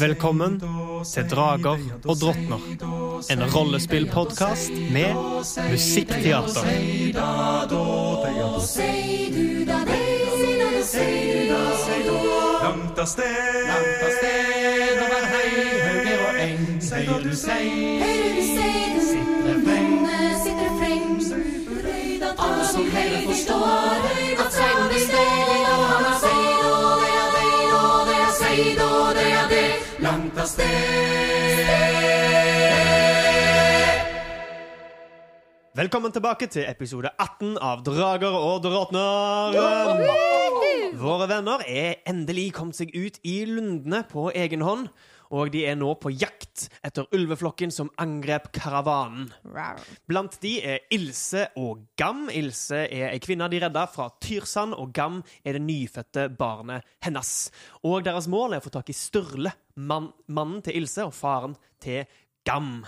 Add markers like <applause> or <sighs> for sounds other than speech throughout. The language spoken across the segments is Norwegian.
Velkommen til Drager og drottner. En rollespillpodkast med musikkteater. Langt av sted, langt av sted over høyhauger og eng. Høyre du sei, høyre du se sitter freng. sitter freng Alle som hører forstår At av sted. Velkommen tilbake til episode 18 av Drager og drottner. Våre venner er endelig kommet seg ut i lundene på egen hånd. Og de er nå på jakt etter ulveflokken som angrep karavanen. Blant de er Ilse og Gam. Ilse er ei kvinne de redda fra Tyrsand, og Gam er det nyfødte barnet hennes. Og deres mål er å få tak i Sturle, mann, mannen til Ilse og faren til Gam.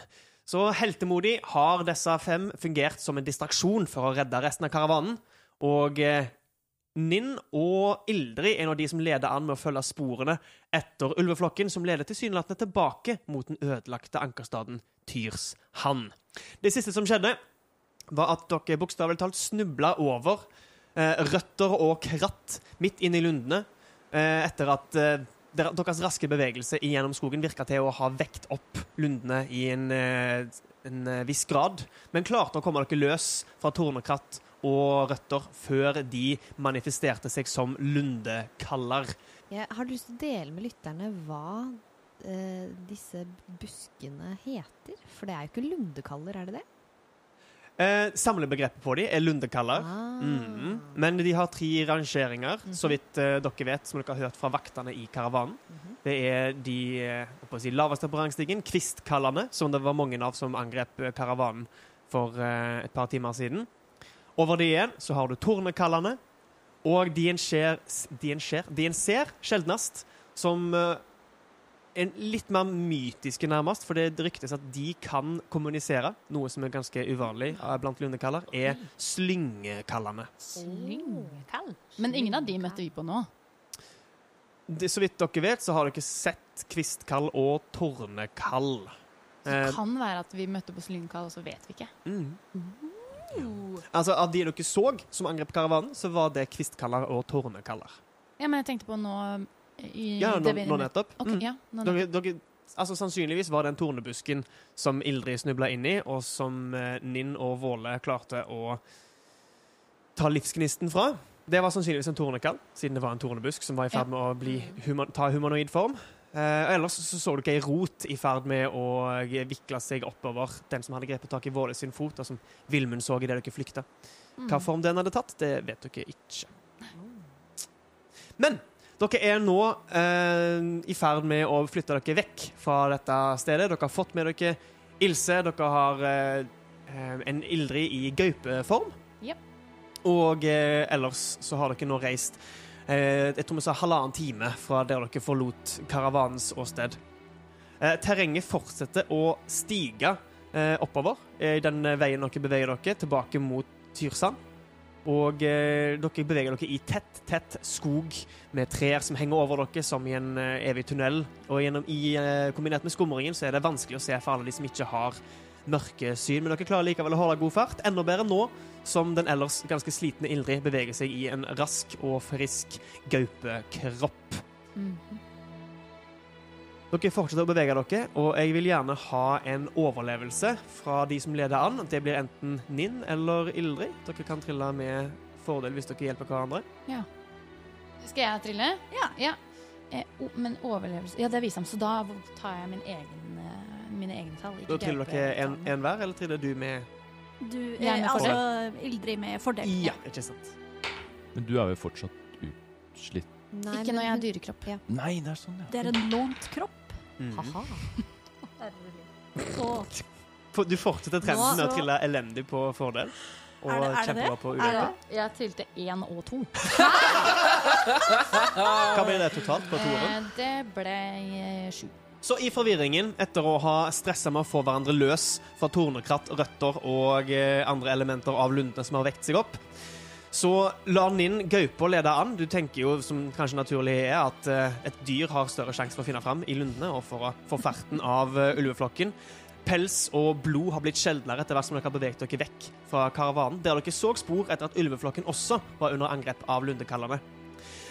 Så heltemodig har disse fem fungert som en distraksjon for å redde resten av karavanen. Og eh, Ninn og Ildrid er nå de som leder an med å følge sporene etter ulveflokken, som leder tilsynelatende tilbake mot den ødelagte ankerstaden Tyrshand. Det siste som skjedde, var at dere bokstavelig talt snubla over eh, røtter og kratt midt inne i lundene eh, etter at eh, deres raske bevegelse gjennom skogen virka til å ha vekt opp lundene i en, eh, en eh, viss grad, men klarte å komme dere løs fra tornekratt og røtter før de manifesterte seg som lundekaller. Jeg har lyst til å dele med lytterne hva eh, disse buskene heter. For det er jo ikke lundekaller, er det det? Eh, samlebegrepet på dem er lundekaller. Ah. Mhm. Men de har tre rangeringer, så vidt eh, dere vet, som dere har hørt fra vaktene i karavanen. Mhm. Det er de eh, si, laveste på rangstigen, kvistkallene, som det var mange av som angrep eh, karavanen for eh, et par timer siden. Over de igjen så har du tornekallene, og de en ser, de en ser, de en ser sjeldnast som eh, en litt mer mytiske, nærmest. For det ryktes at de kan kommunisere, noe som er ganske uvanlig eh, blant lundekaller, er slyngekallene. Slyngekall. Men ingen av de møtte vi på nå. Det, så vidt dere vet, så har dere sett kvistkall og tornekall. Så det Eh, kan være at vi møtte på slyngekall, og så vet vi ikke. mm. Altså, Av de dere så som angrep karavanen, så var det kvistkaller og tornekaller. Ja, men jeg tenkte på nå Ja, nå, nå nettopp. Ok, Mm. ja, nå Dere, dere, altså Sannsynligvis var den tornebusken som Ildrid snubla inn i, og som eh, Ninn og Våle klarte å ta livsgnisten fra. Det var sannsynligvis en tornekall, siden det var en tornebusk som var i ferd med å bli human, ta humanoid form. Eh, ellers så så dere ei rot i ferd med å eh, vikle seg oppover den som hadde grepet tak i Våle sin fot, og som Vilmund så idet dere flykta. Mm. Hva form den hadde tatt, det vet dere ikke. Men dere er nå eh, i ferd med å flytte dere vekk fra dette stedet. Dere har fått med dere Ilse. Dere har eh, eh, en Ildrid i gaupeform. Yep. Og eh, ellers så har dere nå reist eh, jeg tror vi sa halvannen time fra der dere forlot karavanens åsted. Eh, terrenget fortsetter å stige eh, oppover i den veien dere beveger dere, tilbake mot Tyrsand. Og eh, dere beveger dere i tett, tett skog med trær som henger over dere som i en eh, evig tunnel. Og gjennom, i, eh, kombinert med skumringen så er det vanskelig å se for alle de som ikke har mørkesyn. Men dere klarer likevel å holde god fart. Enda bedre nå som den ellers ganske slitne Ildrid beveger seg i en rask og frisk gaupekropp. Mhm. Dere fortsetter å bevege dere, og jeg vil gjerne ha en overlevelse fra de som leder an. Det blir enten Ninn eller Ildrid. Dere kan trille med fordel hvis dere hjelper hverandre. Ja. Skal jeg trille? Ja. Eh, o, men overlevelse Ja, det er visdom, så da tar jeg min egen, eh, mine egne tall. ikke Da triller dere en, en hver, eller triller du med Du, er eh, med altså Ildrid med fordel. Ja, ikke sant. Men du er jo fortsatt utslitt. Nei, Ikke når jeg har dyrekropp. Ja. Nei, det er sånn, ja. Det er en lånt kropp. Mhm. Haha. Du fortsetter trenden med å trille elendig på fordel. Og Er det- er det kjempebra på Er ulempe. det? Jeg trilte én og to. Hva ble det totalt på toeren? Eh, det ble eh, sju. Så i forvirringen, etter å ha stressa med å få hverandre løs fra tornekratt, røtter og eh, andre elementer av lundene som har vekt seg opp, så lar inn gaupa lede an. Du tenker jo, som kanskje naturlig er, at eh, et dyr har større sjanse for å finne fram i lundene og for å få ferten av eh, ulveflokken. Pels og blod har blitt sjeldnere etter hvert som dere har beveget dere vekk fra karavanen, der dere så spor etter at ulveflokken også var under angrep av lundekallene.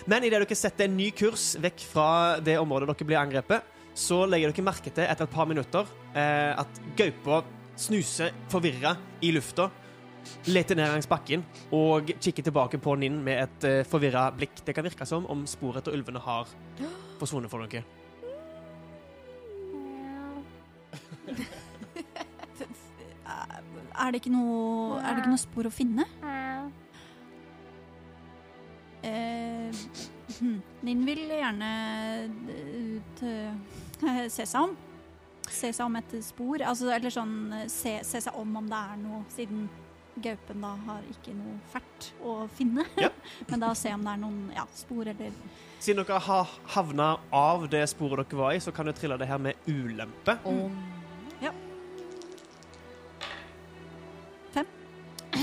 Men idet dere setter en ny kurs vekk fra det området dere blir angrepet, så legger dere merke til etter et par minutter eh, at gaupa snuser forvirra i lufta, leter ned langs bakken og kikker tilbake på Ninn med et uh, forvirra blikk. Det kan virke som om sporet etter ulvene har forsvunnet for noe. <laughs> er det ikke noe, er det ikke noe spor å finne? Eh, hm, Ninn vil gjerne eh, ut, eh, <laughs> se seg om. Se seg om etter spor. Altså, eller sånn eh, se, se seg om om det er noe, siden gaupen da har ikke noe fælt å finne. Ja. <laughs> Men da se om det er noen ja, spor eller Siden dere har havna av det sporet dere var i, så kan du trille det her med ulempe.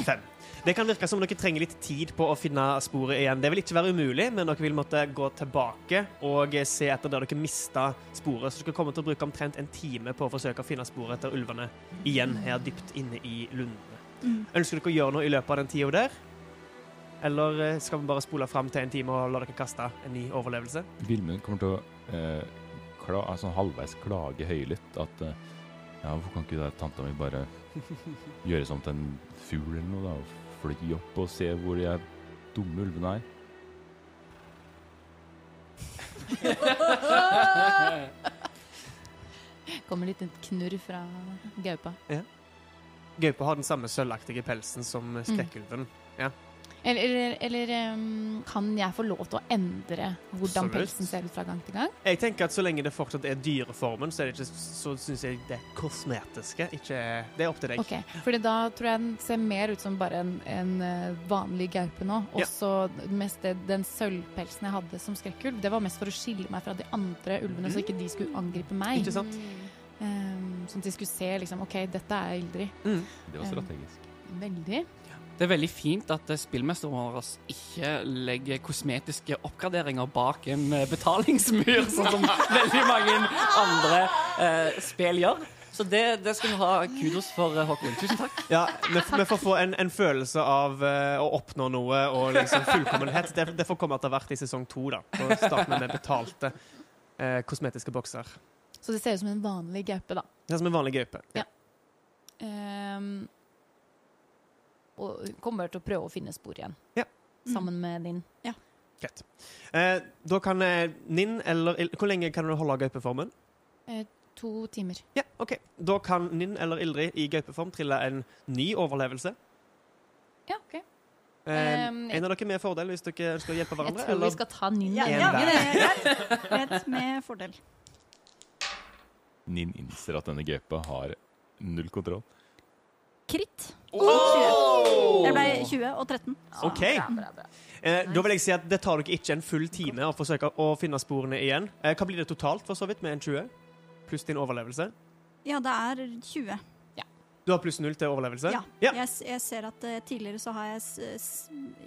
Fem. Det kan virke som dere trenger litt tid på å finne sporet igjen. Det vil ikke være umulig, men dere vil måtte gå tilbake og se etter der dere mista sporet. Så dere kommer til å bruke omtrent en time på å forsøke å finne sporet etter ulvene igjen her dypt inne i lundene. Mm. Ønsker dere å gjøre noe i løpet av den tida der? Eller eh, skal vi bare spole fram til en time og la dere kaste en ny overlevelse? Vilmund kommer til å eh, kla, altså halvveis klage høylytt at eh, ja, hvorfor kan ikke da tanta mi bare <laughs> gjøre som til en fugl eller noe, da? Og fly opp og se hvor de dumme ulvene er? <laughs> Kommer litt en knurr fra gaupa. Gaupa har den samme sølvaktige pelsen som skrekkulven. Eller, eller, eller em, kan jeg få lov til å endre hvordan Absolutt. pelsen ser ut fra gang til gang? Jeg tenker at Så lenge det fortsatt er dyreformen, så, er det ikke, så syns jeg det kosmetiske ikke Det er opp til deg. Ok, fordi da tror jeg den ser mer ut som bare en, en eh, vanlig gaupe nå. Og Ja. mest det, den sølvpelsen jeg hadde som skrekkulv, det var mest for å skille meg fra de andre ulvene, så ikke de skulle angripe meg. Ikke sant? Sånn at de skulle se liksom OK, dette er Ildrid. Mm. Det var strategisk. Veldig. Det er veldig fint at eh, spillmesteren vår ikke legger kosmetiske oppgraderinger bak en eh, betalingsmur, <laughs> sånn som veldig mange andre eh, spill gjør. Så det, det skal vi ha kudos for, Håkon. Tusen takk. <laughs> Ja, vi, vi får få en, en følelse av uh, å oppnå noe og liksom fullkommenhet. Det, det får komme etter hvert i sesong to. da. Og starte med betalte uh, kosmetiske bokser. Så det ser ut som en vanlig gaupe, da. Det er som en vanlig gaupe. Ja. Em, og hun kommer til å prøve å finne spor igjen. Ja. Sammen med din. Greit. Eh, da kan eh, Ninn eller Il- Hvor lenge kan du holde gaupeformen? To timer. Ja, OK. Da kan Ninn eller Ildrid i gaupeform trille en ny overlevelse. Ja, OK. Eh, Um, en av dere med fordel hvis dere ønsker å hjelpe Jeg tror tror vi skal ta Ninn. Ja, ja, ja, ja, med fordel. Nin innser at denne gaupa har null kontroll. Kritt. 20. Det ble 20 og 13. OK. Eh, Da vil jeg si at det tar dere ikke en full time å forsøke å finne sporene igjen. Eh, hva blir det totalt for så vidt med en 20? Pluss din overlevelse? Ja, det er 20. Du har pluss null til overlevelse? Ja. ja. Jeg, jeg ser at uh, tidligere så har jeg s, s,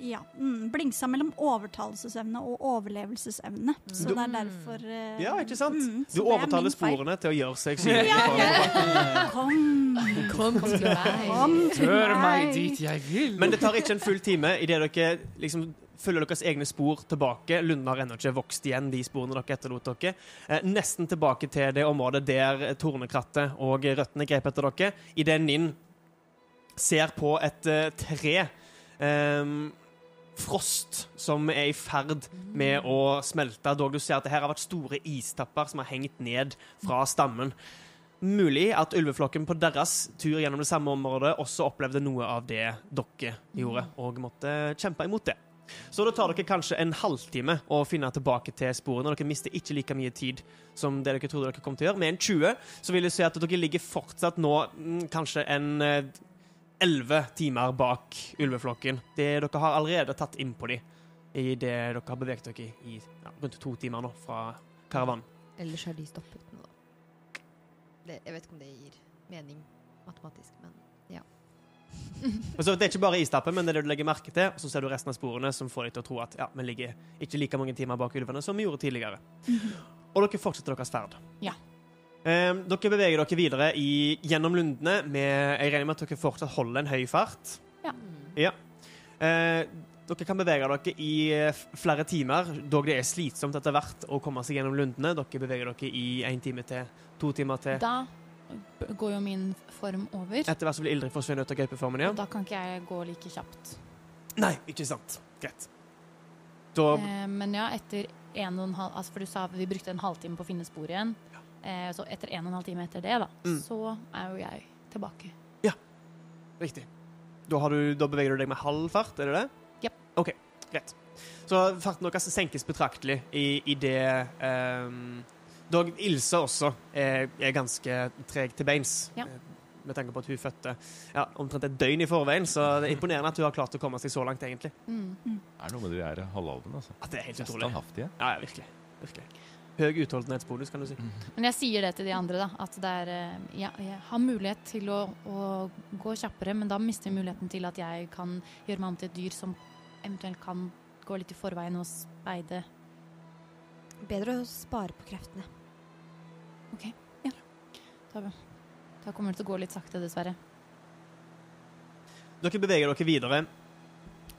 ja, mm, blingsa mellom overtalelsesevne og overlevelsesevne. Så Du- det er derfor uh, Ja, ikke sant? mm, Du er overtaler feil. sporene til å gjøre seg <laughs> synlige. Kom, Kom til meg. kom til Hør meg. dit jeg vil. Men det tar ikke en full time idet dere liksom følger deres egne spor tilbake. Lunden har ennå ikke vokst igjen, de sporene dere etterlot dere. Eh, nesten tilbake til det området der tornekrattet og røttene grep etter dere. Idet Ninn ser på et eh, tre eh, frost som er i ferd med å smelte. Dog du ser at det her har vært store istapper som har hengt ned fra stammen. Mulig at ulveflokken på deres tur gjennom det samme området også opplevde noe av det dere gjorde, og måtte kjempe imot det. Så da tar dere kanskje en halvtime å finne tilbake til sporene. Dere mister ikke like mye tid som det dere trodde dere kom til å gjøre. Med en 20 så vil jeg si at dere ligger fortsatt nå mm, kanskje en eh, 11 timer bak ulveflokken. Det dere har allerede tatt inn på dem i det dere har beveget dere i, ja, rundt to timer nå fra karavanen. Ellers har de stoppet nå. Det, jeg vet ikke om det gir mening matematisk, men <laughs> så Det er ikke bare istappen, men det er det du legger merke til. Og så ser du resten av sporene som får deg til å tro at ja, vi ligger ikke like mange timer bak ulvene som vi gjorde tidligere. Og dere fortsetter deres ferd. Ja. Um, dere beveger dere videre i, gjennom lundene med Jeg regner med at dere fortsatt holder en høy fart. Ja. Ja. Uh, dere kan bevege dere i eh, flere timer, dog det er slitsomt etter hvert å komme seg gjennom lundene. Dere beveger dere i én time til, to timer til. Da går jo min form over. Etter hvert så vil Ildrid forsvinne ut av gaupeformen igjen. Og da kan ikke jeg gå like kjapt. Nei, ikke sant. Greit. Da Eh, men ja, etter en og en halv altså For du sa vi brukte en halvtime på å finne spor igjen. Eh, så etter en og en halv time etter det, da, Mm. så er jo jeg tilbake. Ja. Riktig. Da, har du, da beveger du deg med halv fart, er det det? Ja. OK, greit. Så farten deres senkes betraktelig i, i det um, Dog Ilse også er, er ganske treg til beins. Ja. eh, Med tanke på at hun fødte ja, omtrent et døgn i forveien, så det er imponerende at hun har klart å komme seg så langt, egentlig. Mm. Det er noe med de her halvalven, altså. At det er helt utrolig. Ja, ja, virkelig. virkelig. Høy utholdenhetsbonus, kan du si. Men jeg sier det til de andre, da. At det er ja, jeg, jeg har mulighet til å, å gå kjappere, men da mister jeg muligheten til at jeg kan gjøre meg om til et dyr som eventuelt kan gå litt i forveien og speide. Bedre å spare på kreftene. Da, da kommer det til å gå litt sakte, dessverre. Dere beveger dere videre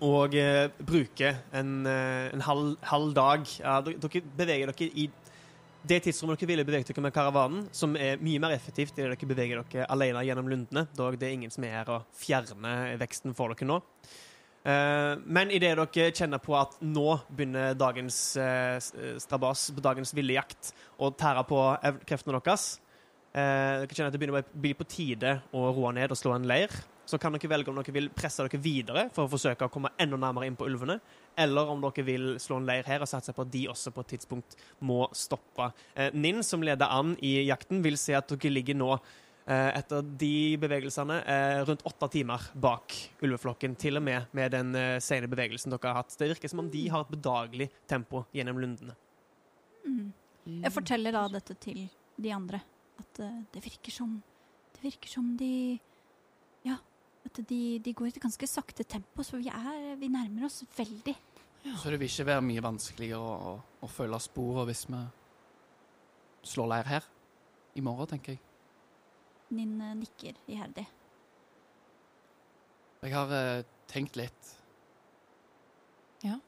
og eh, bruker en, eh, en halv, halv dag. Ja, dere, dere beveger dere i det tidsrommet dere ville beveget dere med karavanen, som er mye mer effektivt i det dere beveger dere alene gjennom lundene, dog det er ingen som er her og fjerner veksten for dere nå. Eh, men idet dere kjenner på at nå begynner dagens eh, strabas, dagens ville jakt, å tære på kreftene deres, eh, dere kjenner at det begynner å bli på tide å roe ned og slå en leir, så kan dere velge om dere vil presse dere videre for å forsøke å komme enda nærmere inn på ulvene, eller om dere vil slå en leir her og satse på at de også på et tidspunkt må stoppe. Ninn, som leder an i jakten, vil si at dere ligger nå etter de bevegelsene eh, rundt åtte timer bak ulveflokken, til og med med den eh, sene bevegelsen dere har hatt. Det virker som om de har et bedagelig tempo gjennom lundene. Mm. Jeg forteller da dette til de andre. At eh, det virker som Det virker som de Ja, at de, de går i et ganske sakte tempo, så vi, er, vi nærmer oss veldig. Så det vil ikke være mye vanskeligere å, å følge sporene hvis vi slår leir her i morgen, tenker jeg. Ninn eh, nikker iherdig. Jeg har eh, tenkt litt. Ja.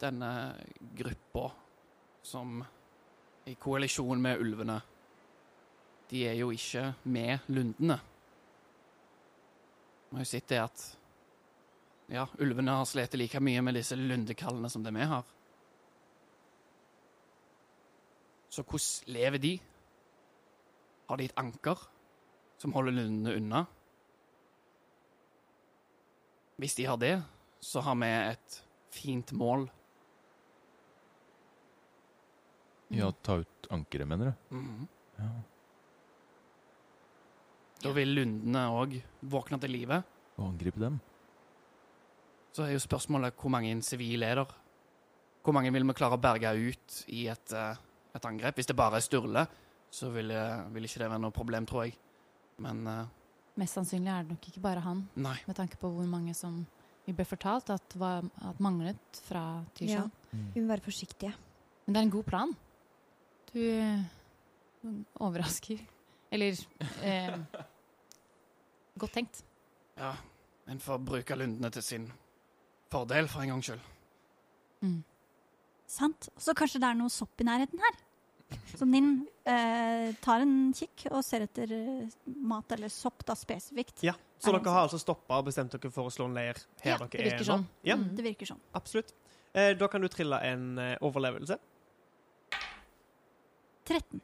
Denne gruppa som i koalisjon med ulvene, de er jo ikke med lundene. Vi har jo sett det at ja, ulvene har slitt like mye med disse lundekallene som det vi har. Så hvordan lever de? Har de et anker som holder lundene unna? Hvis de har det, så har vi et fint mål. Ja, ta ut ankeret, mener du? Mhm. Ja. Da vil lundene òg våkne til live. Og angripe dem? Så er jo spørsmålet hvor mange sivile er der? Hvor mange vil vi klare å berge ut i et, eh, et angrep? Hvis det bare er Sturle, så vil, vil ikke det være noe problem, tror jeg. Men uh, Mest sannsynlig er det nok ikke bare han, nei. med tanke på hvor mange som vi ble fortalt at, var, at manglet fra Tyskland. Vi må være forsiktige. Men det er en god plan. Du overrasker. Eller eh, <laughs> Godt tenkt. Ja, en får bruke lundene til sin fordel, for en gangs skyld. Mm. Sant? Så kanskje det er noe sopp i nærheten her? Så Ninn eh, tar en kikk og ser etter eh, mat eller sopp, da spesifikt. Ja, Så Er dere har altså stoppa og bestemt dere for å slå en leir her Ja, dere det er virker nå? sånn. Ja, Mm. Det virker sånn. absolutt. Eh, da kan du trille en eh, overlevelse. 13.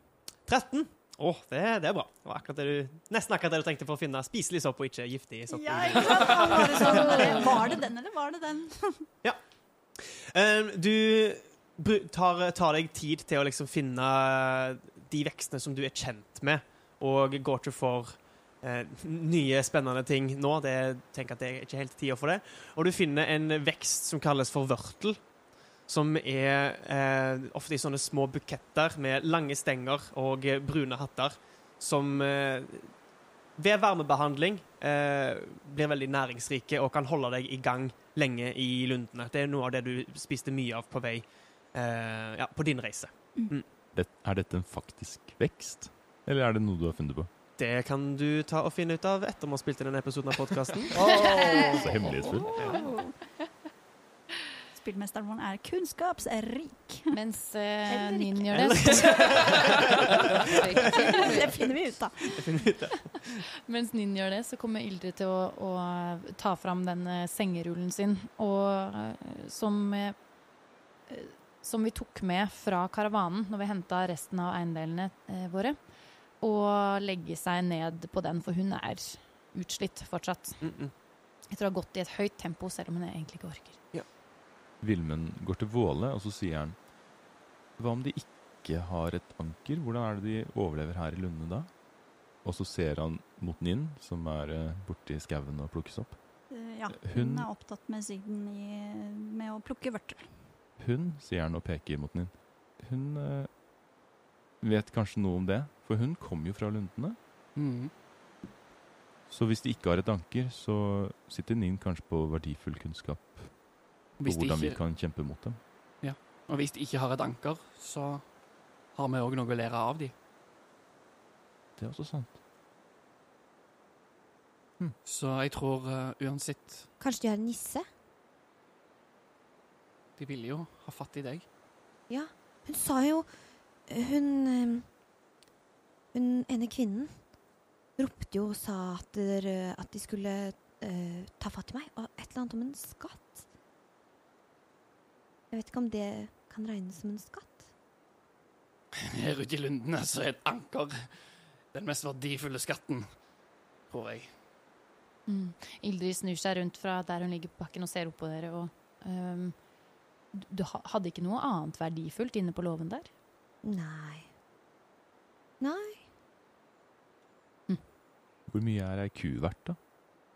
13. Åh, det, det er bra. Det var akkurat det du, nesten akkurat det du trengte for å finne spiselig sopp og ikke giftig sopp. Ja, ikke sant? Var det, sånn, var det den, eller var det den? <laughs> Eh, du bru- tar, tar deg tid til å liksom finne de vekstene som du er kjent med, og går til for eh, nye, spennende ting nå. Det, tenker at det er ikke helt tida for det. Og du finner en vekst som kalles for vørtel. Som er eh, ofte i sånne små buketter med lange stenger og brune hatter. Som eh, ved varmebehandling eh, blir veldig næringsrike og kan holde deg i gang lenge i lundene. Det er noe av det du spiste mye av på vei eh, ja, på din reise. Det, er dette en faktisk vekst, eller er det noe du har funnet på? Det kan du ta og finne ut av etter vi har spilt inn denne episoden av podkasten. <laughs> Så hemmelighetsfull. <laughs> Spillmesteren vår er kunnskapsrik. Mens uh, Ninn gjør det, Det finner vi ut av. Mens Ninn gjør det, så kommer Ildrid til å, å ta fram den eh, sengerullen sin, og eh, som eh, som vi tok med fra karavanen når vi henta resten av eiendelene eh, våre. Og legge seg ned på den, for hun er utslitt fortsatt. Mm -mm. Jeg tror hun har gått i et høyt tempo, selv om hun egentlig ikke orker. Vilmen går til Våle, og så sier han Hva om de ikke har et anker? Hvordan er det de overlever her i Lunde da? Og så ser han mot Ninn, som er eh, borti skauen og plukkes opp. Eh, Ja, Hun- hun er opptatt med siden i, med å plukke vørter. Hun, sier han og peker mot Ninn. Hun eh, vet kanskje noe om det, for hun kom jo fra Lundene. Mm. Så hvis de ikke har et anker, så sitter Ninn kanskje på verdifull kunnskap på hvordan ikke, vi kan kjempe mot dem. Ja, og hvis de ikke har et anker, så har vi òg noe å lære av de. Det er også sant. Så jeg tror eh, uansett Kanskje de har en nisse? De ville jo ha fatt i deg. Ja. Hun sa jo Hun eh, Hun ene kvinnen ropte jo og sa at, der, at de skulle uh, ta fatt i meg. Og et eller annet om en skatt. Jeg vet ikke om det kan regnes som en skatt. <laughs> Her ute i lundene så er et anker den mest verdifulle skatten, tror jeg. Mm. Ildrid snur seg rundt fra der hun ligger på bakken og ser opp på dere. Og, ehm, du, hadde ikke noe annet verdifullt inne på låven der? Nei. Nei. Hvor mye er ei ku verdt, da?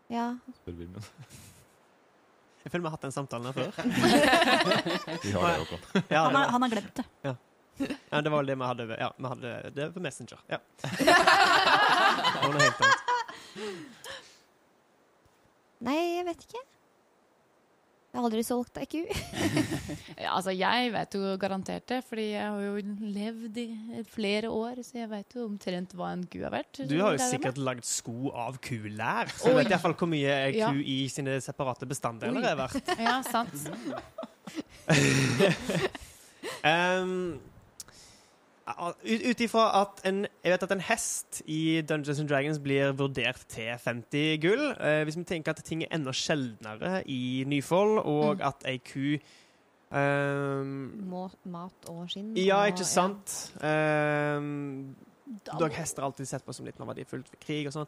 Ja. spør Vilmen. <laughs> Jeg føler vi har hatt den samtalen her før. <laughs> Vi har det, Håkon. <laughs> Ja, Han har, han har glemt det. ja, det var vel det vi hadde Ja, vi hadde det på Messenger. Ja. Det var noe helt annet. Nei, jeg vet ikke. Jeg har aldri solgt ei ku. <laughs> Ja, altså, jeg vet jo garantert det, fordi jeg har jo levd i flere år, så jeg vet jo omtrent hva en ku er verdt. Du har jo er sikkert lagd sko av kulær, så du Oi. vet iallfall hvor mye ei Ja. ku i sine separate bestanddeler Oi. er verdt. Ja, sant. <laughs> Um, ut ifra at en Jeg vet at en hest i Dungeons and Dragons blir vurdert til 50 gull. Eh, hvis vi tenker at ting er enda sjeldnere i Nyfold, og Mm. at ei ku um, Må, mat og skinn. Ja, og- ikke sant? Um, Dog hester alltid sett på som litt mer verdifullt ved krig og sånn.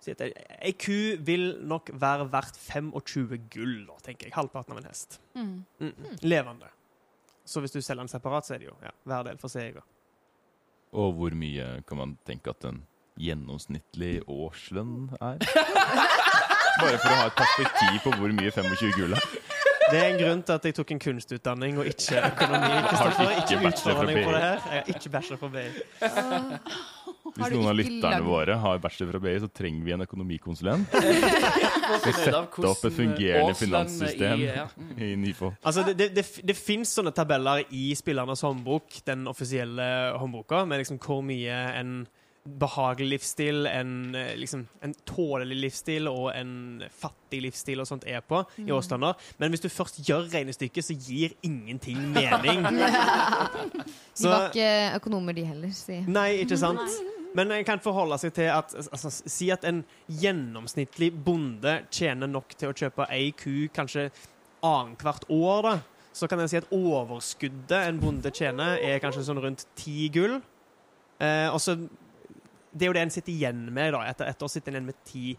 Så ei- ku vil nok være verdt 25 gull, da, tenker jeg. Halvparten av en hest. Mm. Mm. Levende. Så hvis du selger den separat, så er det jo ja, hver del for seg. da. Og hvor mye kan man tenke at en gjennomsnittlig årslønn er? <laughs> Bare for å ha et perspektiv på hvor mye 25 gull er. Det er en grunn til at jeg tok en kunstutdanning og ikke økonomi. Kristoffer. Ikke utfordre meg på det her. Jeg har ikke bachelor fra BI. Hvis noen av lytterne våre har bachelor fra BI, så trenger vi en økonomikonsulent <laughs> Vi setter opp et fungerende finanssystem ja. <laughs> i NIFO. Altså, det det, det, det fins sånne tabeller i spillernes håndbok, den offisielle håndboka, med liksom hvor mye en behagelig livsstil, en, eh, liksom, en tålelig livsstil og en fattig livsstil og sånt er på i Åslander. Men hvis du først gjør regnestykket, så gir ingenting <laughs> mening. De var ikke økonomer, de heller, si. Nei, ikke sant? Men en kan forholde seg til at altså, Si at en gjennomsnittlig bonde tjener nok til å kjøpe ei ku kanskje annethvert år. da. Så kan jeg si at overskuddet en bonde tjener, er kanskje sånn rundt ti gull. Eh, og så Det er jo det en sitter igjen med. da. Etter ett år sitter en igjen med ti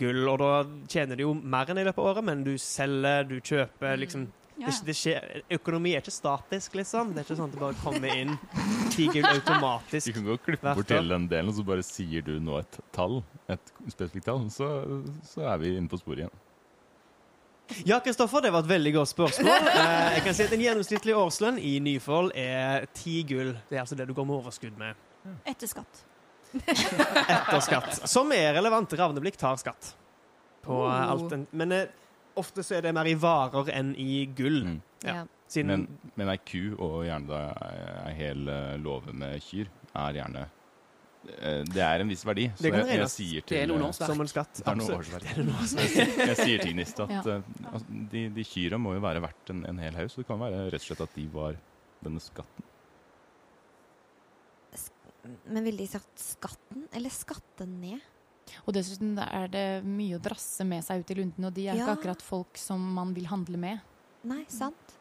gull. Og da tjener du jo mer enn i løpet av året, men du selger, du kjøper liksom Ja, det, det skjer, Økonomi er ikke statisk, liksom. Det er ikke sånn at det bare kommer inn ti gull automatisk. Du kan godt klippe Hvert bort hele den delen, og så bare sier du nå et tall, et spesifikt tall, så, så er vi inne på sporet igjen. Ja, Kristoffer, det var et veldig godt spørsmål. <laughs> Eh, jeg kan si at En gjennomsnittlig årslønn i Nyfold er ti gull. Det er altså det du går med overskudd med Etter skatt. <laughs> etter skatt. Som er relevant. Ravneblikk tar skatt på Oh. alt. En, men eh, ofte så er det mer i varer enn i gull. Mm. Ja. Ja. Siden Men, men ei ku, og gjerne da ei- hel eh, låve med kyr, er gjerne eh, Det er en viss verdi. Så jeg, jeg sier til Det er noen årsverk. som en skatt. Det er noe årsverk. <laughs> Det er noe årsverk. Jeg sier til Gnist at Ja. altså, de, de kyra må jo være verdt en, en hel haug, så det kan være rett og slett at de var denne skatten. Men ville de sagt skatten, eller skatte ned? Og dessuten er det mye å drasse med seg ut i lunden, og de er Ja. ikke akkurat folk som man vil handle med. Nei, sant?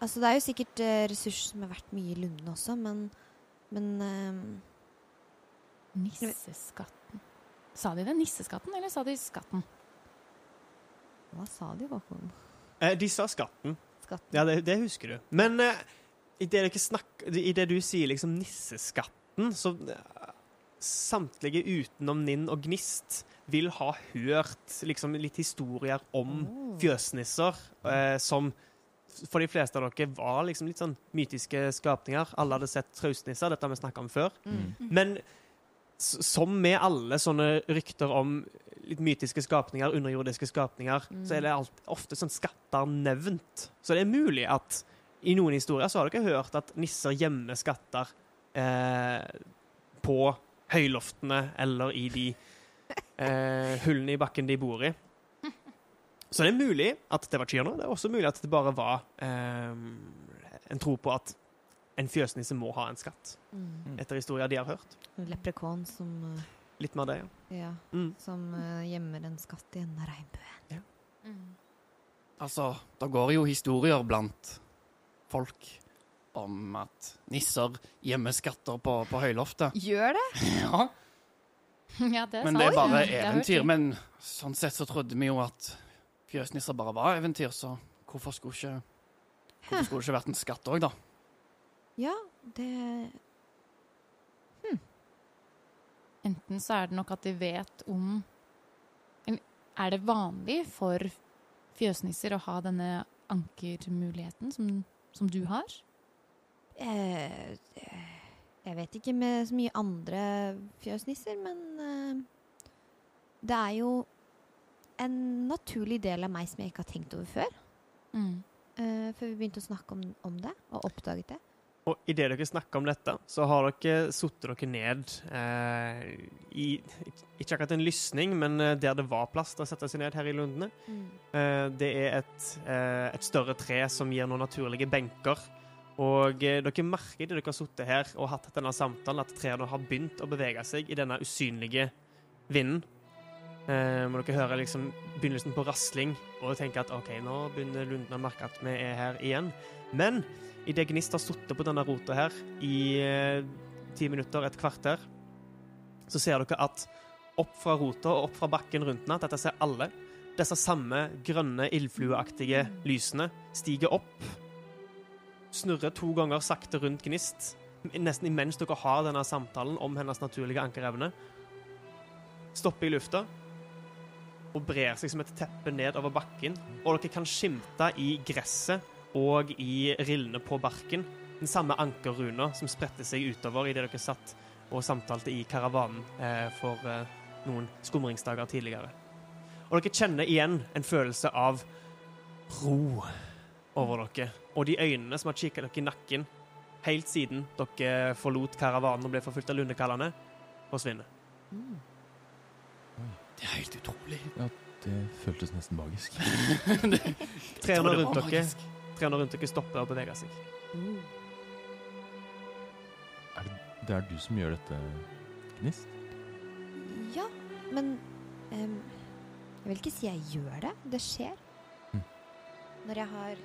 Altså, det er jo sikkert uh, ressurser som er verdt mye i Lunden også, men Men uh, Nisseskatten. Sa de det? Nisseskatten, eller sa de skatten? Hva sa de, Håkon? Eh, de sa skatten. Skatten? Ja, det, det husker du. Men eh, i det, dere snakk, i det du sier liksom nisseskatten, så eh, Samtlige utenom Ninn og Gnist vil ha hørt liksom litt historier om Oh. fjøsnisser eh, som for de fleste av dere var liksom litt sånn mytiske skapninger. Alle hadde sett traustnisser, dette har vi snakka om før. Mm. Men som med alle sånne rykter om litt mytiske skapninger, underjordiske skapninger, Mm. så er det alt, ofte sånn skatter nevnt. Så det er mulig at i noen historier så har dere hørt at nisser gjemmer skatter eh, på høyloftene eller i de eh, hullene i bakken de bor i. Så det er mulig at det var kyrne. Det er også mulig at det bare var eh, en tro på at en fjøsnisse må ha en skatt, Mm. etter historier de har hørt. Leprekon som, uh, Litt mer det, ja. ja, Mm. som uh, gjemmer en skatt i en regnbue. Altså, det går jo historier blant folk om at nisser gjemmer skatter på, på høyloftet. Gjør det? <laughs> Ja, Ja, det er men sant. det er bare eventyr. Men sånn sett så trodde vi jo at fjøsnisser bare var eventyr, så hvorfor skulle ikke Hvorfor skulle det ikke vært en skatt òg, da? <laughs> Ja, det Enten så er det nok at de vet om Er det vanlig for fjøsnisser å ha denne ankermuligheten som, som du har? eh, Jeg vet ikke med så mye andre fjøsnisser, men eh, det er jo en naturlig del av meg som jeg ikke har tenkt over før. Mm. eh, før vi begynte å snakke om, om det, og oppdaget det. Og idet dere snakker om dette, så har dere satt dere ned eh, i Ikke akkurat en lysning, men eh, der det var plass til å sette seg ned her i Lundene. Eh, det er et, eh, et større tre som gir noen naturlige benker. Og eh, dere merker idet dere har sittet her og hatt denne samtalen, at trærne har begynt å bevege seg i denne usynlige vinden. Eh, må dere høre liksom begynnelsen på rasling og tenke at OK, nå begynner Lunden å merke at vi er her igjen. Men idet Gnist har sittet på denne rota her i eh, ti minutter, et kvarter, så ser dere at opp fra rota og opp fra bakken rundt den, at dette ser alle, disse samme grønne, ildflueaktige lysene stiger opp, snurrer to ganger sakte rundt Gnist, nesten imens dere har denne samtalen om hennes naturlige ankerevne, stopper i lufta og brer seg som et teppe ned over bakken, og dere kan skimte i gresset og i rillene på barken den samme ankerruna som spredte seg utover idet dere satt og samtalte i karavanen eh, for eh, noen skumringsdager tidligere. Og dere kjenner igjen en følelse av ro over dere. Og de øynene som har kikket dere i nakken, helt siden dere forlot karavanen og ble forfulgt av lundekallene, forsvinner. Det er helt utrolig. Ja, Det føltes nesten magisk. <laughs> 300 rundt dere, magisk. 300 rundt dere stopper og beveger seg. Er det, det er du som gjør dette, Gnist? Ja, men um, Jeg vil ikke si jeg gjør det. Det skjer. Mm. Når jeg har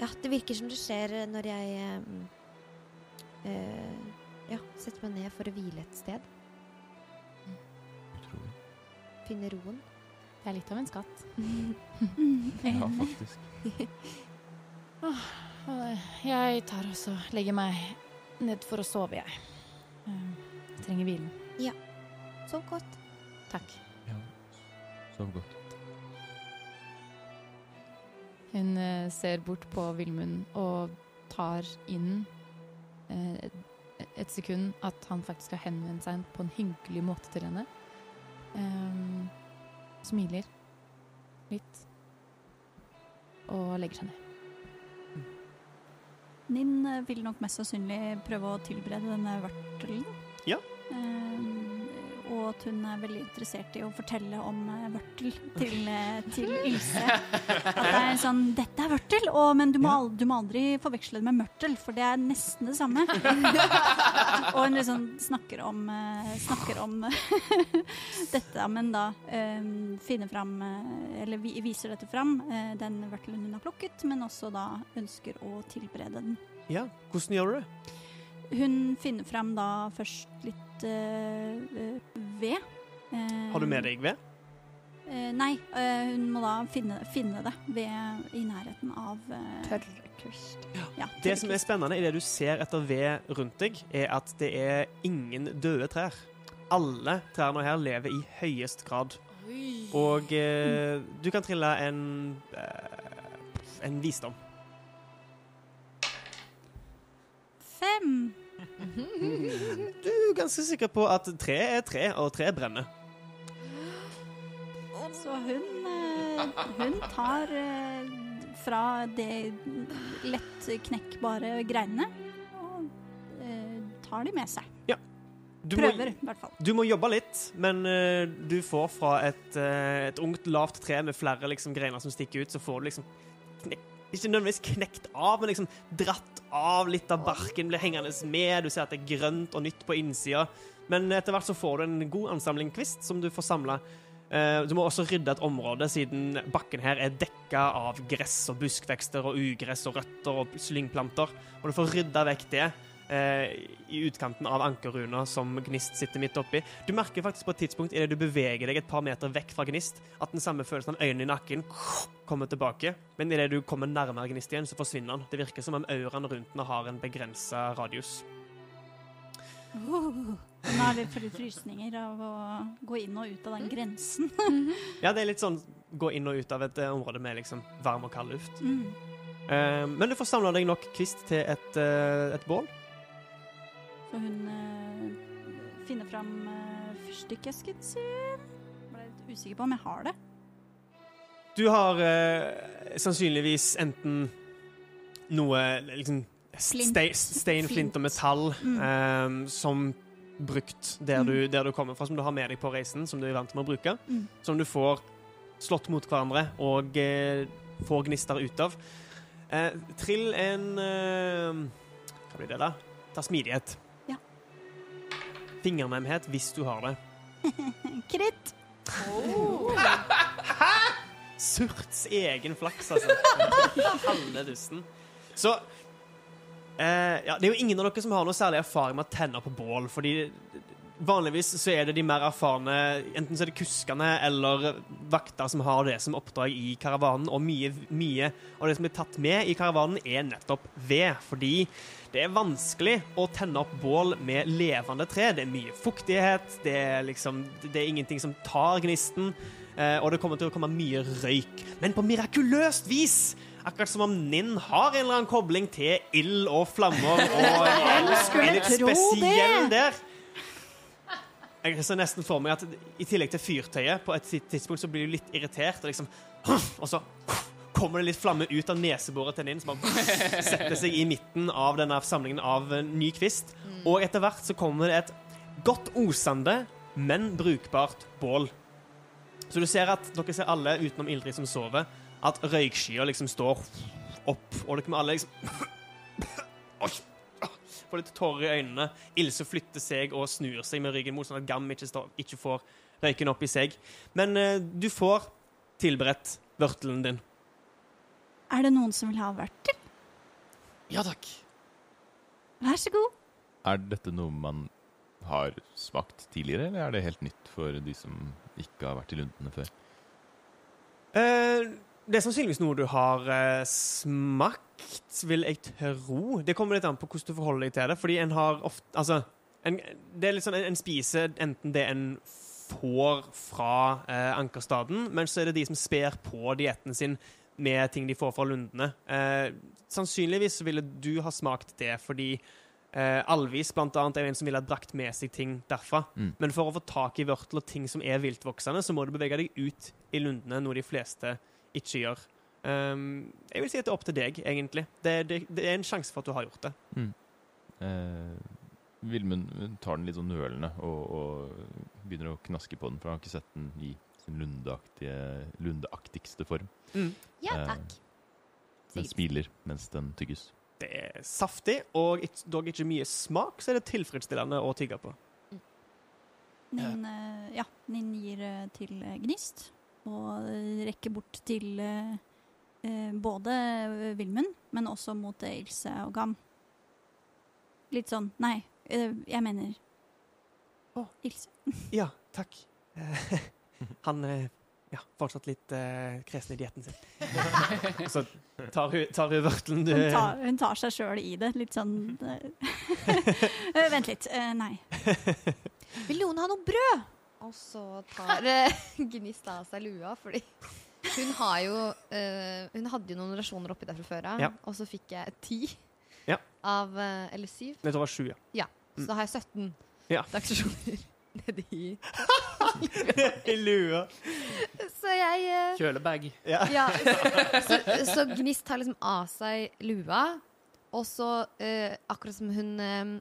Ja, det virker som det skjer eh, når jeg um, uh, Ja, setter meg ned for å hvile et sted. Utrolig. Finne roen. Det er litt av en skatt. <laughs> Ja, faktisk. <laughs> Jeg tar også legger meg ned for å sove, jeg. jeg trenger hvilen. Ja. Sov godt. Takk. Ja, sov godt. Hun eh, ser bort på Vilmund og tar inn eh, et sekund at han faktisk har henvendt seg på en hyggelig måte til henne. Ehm, smiler litt og legger seg ned. Ninn eh, vil nok mest sannsynlig prøve å tilberede denne vørtelen. Ja. Ehm, og at hun er veldig interessert i å fortelle om eh, vørtel til, eh, til Ilse. At det er sånn 'Dette er vørtel, og, men du må, aldri, du må aldri forveksle det med mørtel, for det er nesten det samme'. <laughs> og hun liksom snakker om, eh, snakker om <laughs> dette, men da um, finner fram eh, Eller vi, viser dette fram, eh, den vørtelen hun har plukket, men også da ønsker å tilberede den. Ja, hvordan gjør du det? Hun finner frem da først litt eh, ved. Har du med deg ved? eh, nei, eh, hun må da finne, finne det ved, i nærheten av eh, Tørrkvist. Ja, Det som er spennende i det du ser etter ved rundt deg, er at det er ingen døde trær. Alle trærne her lever i høyest grad. Og eh, du kan trille en en visdom. Fem! Du er ganske sikker på at tre er tre, og tre brenner. Så hun, eh, hun tar eh, fra det knekkbare greinene og eh, tar de med seg. Du Prøver, i hvert fall. du må jobbe litt, men eh, du får fra et, eh, et ungt, lavt tre med flere liksom, greiner som stikker ut, så får du liksom knek Ikke nødvendigvis knekt av, men liksom dratt av litt av barken, blir hengende med. Du ser at det er grønt og nytt på innsida. Men etter hvert så får du en god ansamling kvist som du får samla. Du må også rydde et område, siden bakken her er dekka av gress og buskvekster og ugress og røtter og slyngplanter. Og du får rydda vekk det eh, i utkanten av ankerruna som Gnist sitter midt oppi. Du merker faktisk på et tidspunkt idet du beveger deg et par meter vekk fra Gnist, at den samme følelsen av øynene i nakken kommer tilbake. Men idet du kommer nærmere Gnist igjen, så forsvinner den. Det virker som om auraen rundt den har en begrensa radius. Nå er det fordi frysninger av å gå inn og ut av den grensen. <laughs> Ja, det er litt sånn gå inn og ut av et uh, område med liksom varm og kald luft. Mm. Uh, men du får samla deg nok kvist til et, eh, et bål. Så hun uh, finner fram uh, fyrstikkesken sin. Ble litt usikker på om jeg har det. Du har uh, sannsynligvis enten noe liksom Flint. ste- Stein, flint og metall Mm. eh, som brukt der du, der du kommer fra, som du har med deg på reisen, som du er vant med å bruke. Mm. Som du får slått mot hverandre og uh, får gnister ut av. Uh, trill en eh, Hva blir det, da? Ta smidighet. Fingernemhet hvis du har det. <laughs> Kritt! <laughs> Surts egen flaks, altså. <laughs> Halve dusten. Så eh, Ja, det er jo ingen av dere som har noe særlig erfaring med å tenne på bål, fordi vanligvis så er det de mer erfarne Enten så er det kuskene eller vakter som har det som oppdrag i karavanen, og mye, mye av det som blir tatt med i karavanen, er nettopp ved, fordi det er vanskelig å tenne opp bål med levende tre. Det er mye fuktighet, det er liksom Det er ingenting som tar gnisten. Eh, og det kommer til å komme mye røyk. Men på mirakuløst vis! Akkurat som om Ninn har en eller annen kobling til ild og flammer og <laughs> skulle litt spesiell der. Jeg ser nesten for meg at i tillegg til fyrtøyet, på et tidspunkt så blir du litt irritert, og liksom <laughs> Og så kommer det litt flamme ut av neseboret til din, som bare setter seg i midten av denne samlingen av eh, ny kvist. Og etter hvert så kommer det et godt osende, men brukbart bål. Så du ser at dere ser alle utenom Ildrid som sover, at røykskyer liksom står opp, og dere må alle liksom! <coughs> Får litt tårer i øynene. Ilse flytter seg og snur seg med ryggen mot, sånn at Gam ikke, står, ikke får røyken opp i seg. Men uh, du får tilberedt vørtelen din. Er det noen som vil ha vørter? Ja takk. Vær så god. Er dette noe man har smakt tidligere, eller er det helt nytt for de som ikke har vært i lundene før? Eh, det er sannsynligvis noe du har eh, smakt, vil jeg tro. Det kommer litt an på hvordan du forholder deg til det. Fordi en har ofte Altså, en, det er litt sånn en, en spiser enten det en får fra eh, Ankerstaden, men så er det de som sper på dietten sin med ting de får fra lundene. Eh, sannsynligvis ville du ha smakt det fordi eh, Alvis blant annet, er en som ville ha brakt med seg ting derfra. Mm. Men for å få tak i vørtel og ting som er viltvoksende, så må du bevege deg ut i lundene, noe de fleste ikke gjør. Um, jeg vil si at det er opp til deg, egentlig. Det, det, det er en sjanse for at du har gjort det. Eh, Vilmund tar den litt sånn nølende og, og begynner å knaske på den, for han har ikke sett den i lundeaktigste form. Ja, Eh, takk. Eh, den smiler mens den tygges. Det er saftig, og ikke, dog ikke mye smak, så er det tilfredsstillende å tygge på. Nin, eh, ja, Nin gir eh, til eh, Gnist og eh, rekker bort til eh, eh, både eh, Vilmund, men også mot eh, Ilse og Gam. Litt sånn Nei, eh, jeg mener oh. Ilse. Ja, takk. <laughs> Eh, Han er ja, fortsatt litt uh, kresen i dietten sin. <laughs> Så tar hun, tar hun vørtelen du Hun tar, hun tar seg sjøl i det. Litt sånn eh, <laughs> eh, Vent litt. Uh, nei. <laughs> Vil noen ha noe brød? Og så tar uh, Gnist av seg lua, fordi hun har jo eh, Hun hadde jo noen rasjoner oppi der fra før av, Ja. og så fikk jeg ti Ja. av eh, Eller syv. Det var sju, ja. Så da har jeg 17 Ja. dagsrasjoner nedi <laughs> I lua. Så jeg eh, Kjølebag. Ja. <laughs> Ja, så, så Gnist tar liksom av seg lua, og så eh, akkurat som hun eh,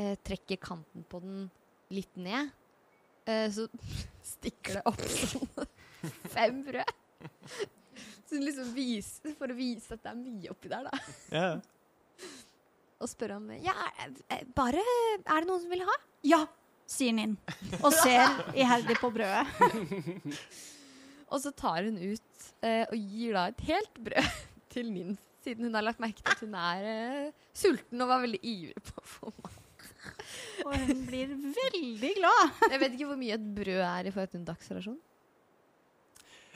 eh, trekker kanten på den litt ned, eh, så <laughs> stikker det opp sånn fem brød. Så hun liksom viser, for å vise at det er mye oppi der, da. Ja. Og spør om Ja, eh, bare Er det noen som vil ha? Ja, sier Ninn. Og ser iherdig på brødet. <laughs> Og så tar hun ut eh, og gir da et helt brød <laughs> til Ninn, siden hun har lagt merke til at hun er eh, sulten og var veldig ivrig på å få mat. Og hun blir veldig glad. <laughs> Jeg vet ikke hvor mye et brød er i forhold til en dagsrasjon.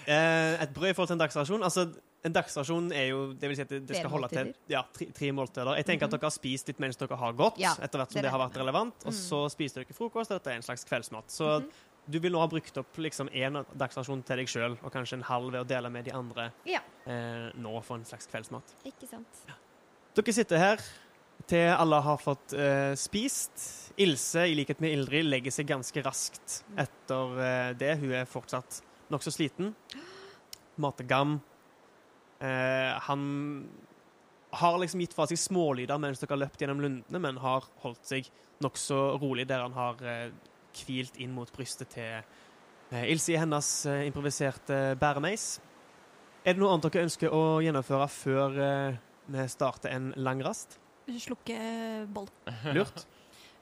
Eh, et brød i forhold til en dagsrasjon. Altså, en dagsrasjon er jo Det vil si at det, det skal holde til ja, tre, tre måltider. Jeg tenker at dere har spist litt mens dere har gått, Ja, etter hvert som det det, har vært relevant. Og Mm. så spiser dere frokost, og dette er en slags kveldsmat. Så Mhm. du vil nå ha brukt opp liksom én dagsrasjon til deg sjøl, og kanskje en halv ved å dele med de andre Ja. eh, nå for en slags kveldsmat. Ikke sant? Dere sitter her til alle har fått eh, spist. Ilse, i likhet med Ildrid, legger seg ganske raskt etter eh, det. Hun er fortsatt nokså sliten. Mater Gam. Eh, han har liksom gitt fra seg smålyder mens dere har løpt gjennom lundene, men har holdt seg nokså rolig der han har eh, hvilt inn mot brystet til eh, Ilse i hennes eh, improviserte bæremeis. Er det noe annet dere ønsker å gjennomføre før eh, vi starter en lang rast? Slukke boll. <laughs> Lurt.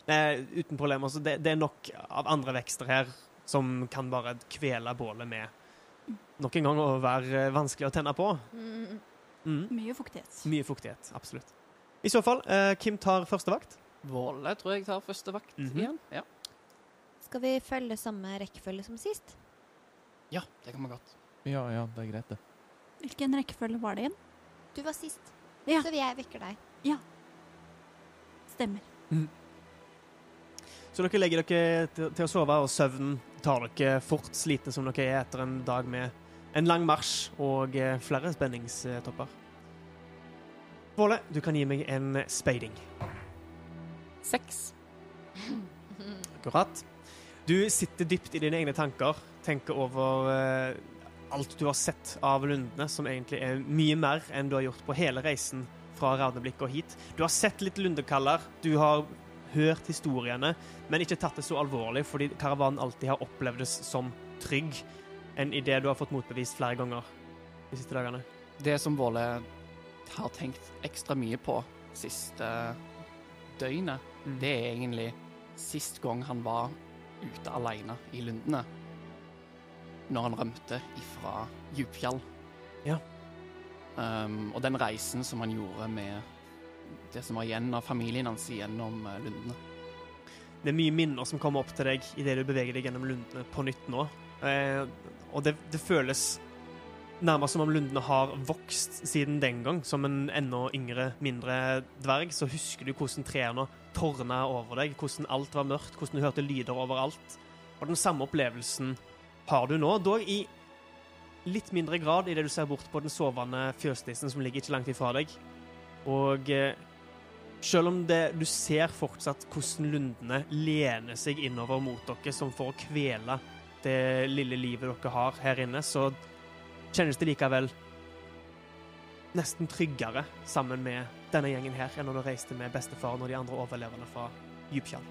Eh, uten problem. Altså, det, det er nok av andre vekster her som kan bare kvele bålet med nok en gang å være vanskelig å tenne på. Mm. Mm. Mye fuktighet. Mye fuktighet. Absolutt. I så fall, eh, Kim tar første vakt. Våle tror jeg tar første vakt Mhm. igjen. Ja. Skal vi følge samme rekkefølge som sist? ja, det kan vi godt. Ja, ja, det er greit, det. Hvilken rekkefølge var det igjen? Du var sist, Ja. så jeg vekker deg. Ja. Stemmer. Så dere legger dere til, til å sove, og søvnen tar dere fort, slitne som dere er etter en dag med en lang marsj og eh, flere spenningstopper. Våle, du kan gi meg en speiding. Seks. <laughs> Akkurat. Du sitter dypt i dine egne tanker, tenker over eh, alt du har sett av lundene, som egentlig er mye mer enn du har gjort på hele reisen fra Ravneblikket og hit. Du har sett litt lundekaller, du har hørt historiene, men ikke tatt det så alvorlig, fordi karavanen alltid har opplevdes som trygg, enn i det du har fått motbevist flere ganger de siste dagene. Det som Våle har tenkt ekstra mye på siste døgnet, Mm. det er egentlig sist gang han var ute alene i lundene. Når han rømte ifra Djupfjall. Ja. Um, og den reisen som han gjorde med det som var igjen av familien hans gjennom eh, lundene. Det er mye minner som kommer opp til deg idet du beveger deg gjennom lundene på nytt nå. Eh, og det, det føles nærmest som om lundene har vokst siden den gang. Som en enda yngre, mindre dverg, så husker du hvordan trærne tårna over deg, hvordan alt var mørkt, hvordan du hørte lyder overalt. Og den samme opplevelsen har du nå, dog i litt mindre grad idet du ser bort på den sovende fjøsnissen som ligger ikke langt ifra deg. Og eh, selv om det, du ser fortsatt hvordan lundene lener seg innover mot dere som for å kvele det lille livet dere har her inne, så kjennes det likevel nesten tryggere sammen med denne gjengen her enn når du reiste med bestefaren og de andre overlevende fra Djupkjall.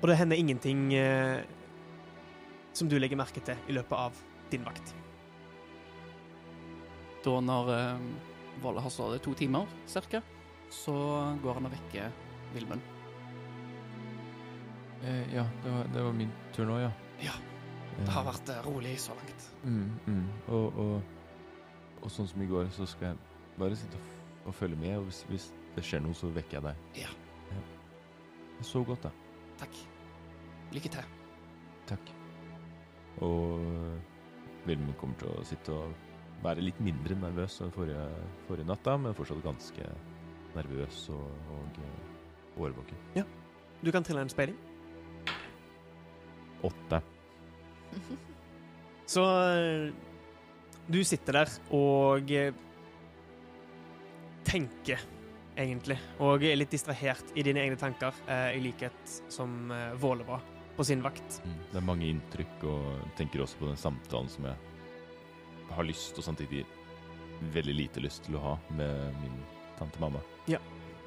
Og det hender ingenting eh, som du legger merke til i løpet av din vakt. Da når eh, Våle har sovet to timer, cirka, så går han og vekker Vilmund. Eh, ja, det var, det var min tur nå, ja. Ja, Eh, Det har vært eh, rolig så langt. mm, mm. Og, og, og sånn som i går, så skal jeg bare sitte og, følge med, og hvis, hvis det skjer noe, så vekker jeg deg. Ja. Så godt, da. Takk. Lykke til. Takk. Og Vilmund kommer til å sitte og være litt mindre nervøs enn forrige, forrige natt, da, men fortsatt ganske nervøs og, og eh, årvåken. Du kan trille en speiling. Åtte. <laughs> Så eh, du sitter der og eh, tenker, egentlig. Og er litt distrahert i dine egne tanker, i likhet som Våle var på sin vakt. Mm. Det er mange inntrykk, og tenker også på den samtalen som jeg har lyst, og samtidig veldig lite lyst til å ha med min tante mamma.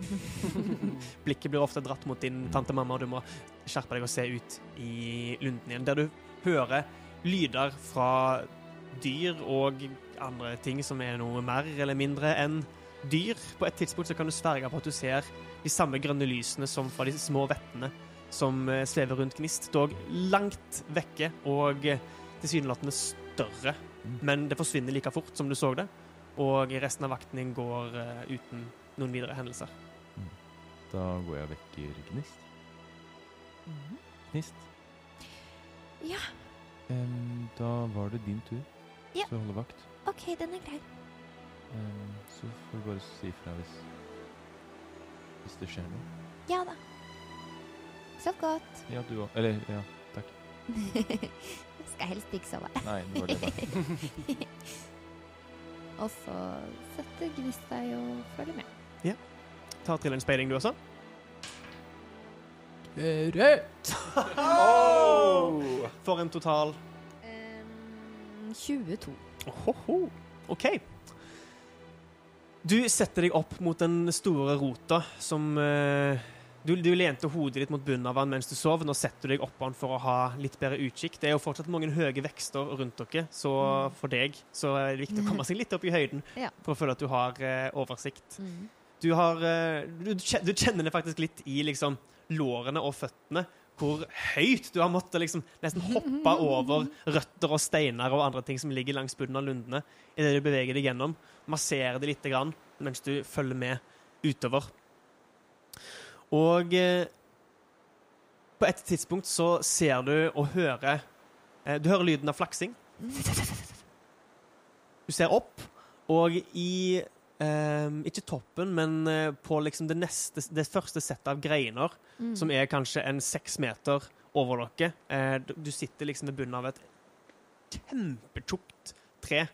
<laughs> Blikket blir ofte dratt mot din tante mamma, og du må skjerpe deg og se ut i lunden igjen, der du hører lyder fra dyr og andre ting som er noe mer eller mindre enn dyr. På et tidspunkt så kan du sverge på at du ser de samme grønne lysene som fra de små vettene som eh, svever rundt Gnist, dog langt vekke og eh, tilsynelatende større. Mm. Men det forsvinner like fort som du så det, og resten av vakten din går uh, uten noen videre hendelser. Da går jeg og vekker Gnist. Gnist, Ja, Um, da var det din tur Ja. til å holde vakt. OK, den er grei. Um, så får du bare si ifra hvis, hvis det skjer noe. Ja da. Sov godt. Ja, du òg. Eller, ja, takk. <laughs> Skal helst ikke sove. <laughs> Nei, det var det, da. <laughs> Og så setter Gnist seg og følger med. Ja. Ta til en speiling, du også. Rødt! <laughs> For en total Um, 22. Ohoho. OK. Du setter deg opp mot den store rota som eh, du, du lente hodet ditt mot bunnen av den mens du sov. Nå setter du deg oppå den for å ha litt bedre utkikk. Det er jo fortsatt mange høye vekster rundt dere, så for deg så er det viktig å komme seg litt opp i høyden <laughs> Ja. for å føle at du har eh, oversikt. Mm. Du, har, eh, du, du kjenner det faktisk litt i liksom, lårene og føttene. Hvor høyt du har måttet liksom, nesten hoppe <laughs> over røtter og steiner og andre ting som ligger langs bunnen av lundene idet du beveger deg gjennom. Masserer det lite grann mens du følger med utover. Og eh, på et tidspunkt så ser du og hører eh, Du hører lyden av flaksing. Du ser opp, og i eh, Ikke toppen, men eh, på liksom det neste Det første settet av greiner, Mm. som er kanskje en seks meter over dere. Eh, du- sitter liksom ved bunnen av et kjempetjukt tre.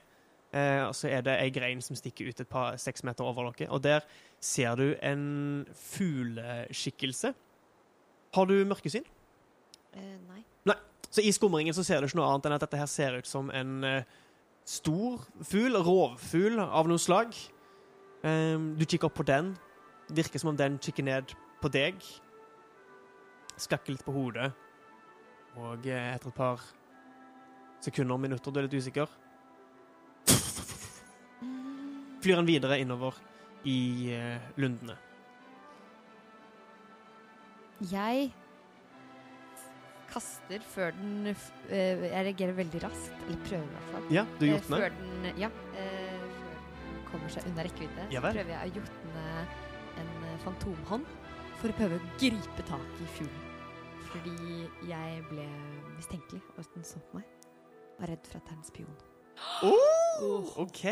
Eh, og så er det ei grein som stikker ut et par seks meter over dere. Og der ser du en fugleskikkelse. Har du mørkesyn? Eh, nei. Så i skumringen så ser du ikke noe annet enn at dette her ser ut som en eh, stor fugl, rovfugl av noe slag. Ehm, du kikker opp på den. Virker som om den kikker ned på deg. Skakker litt på hodet. Og eh, etter et par sekunder, minutter, du er litt usikker Flyr han videre innover i eh, lundene. Jeg kaster før den f- eh, Jeg reagerer veldig raskt, eller prøver i hvert fall. Ja, du Eh, jotner. Før den, ja, eh, før den kommer seg unna rekkevidde, Ja så prøver jeg å jotne en eh, fantomhånd for å prøve å gripe tak i fuglen. Fordi jeg ble mistenkelig, og den så på meg. Var redd for at det er en spion. Oh, OK.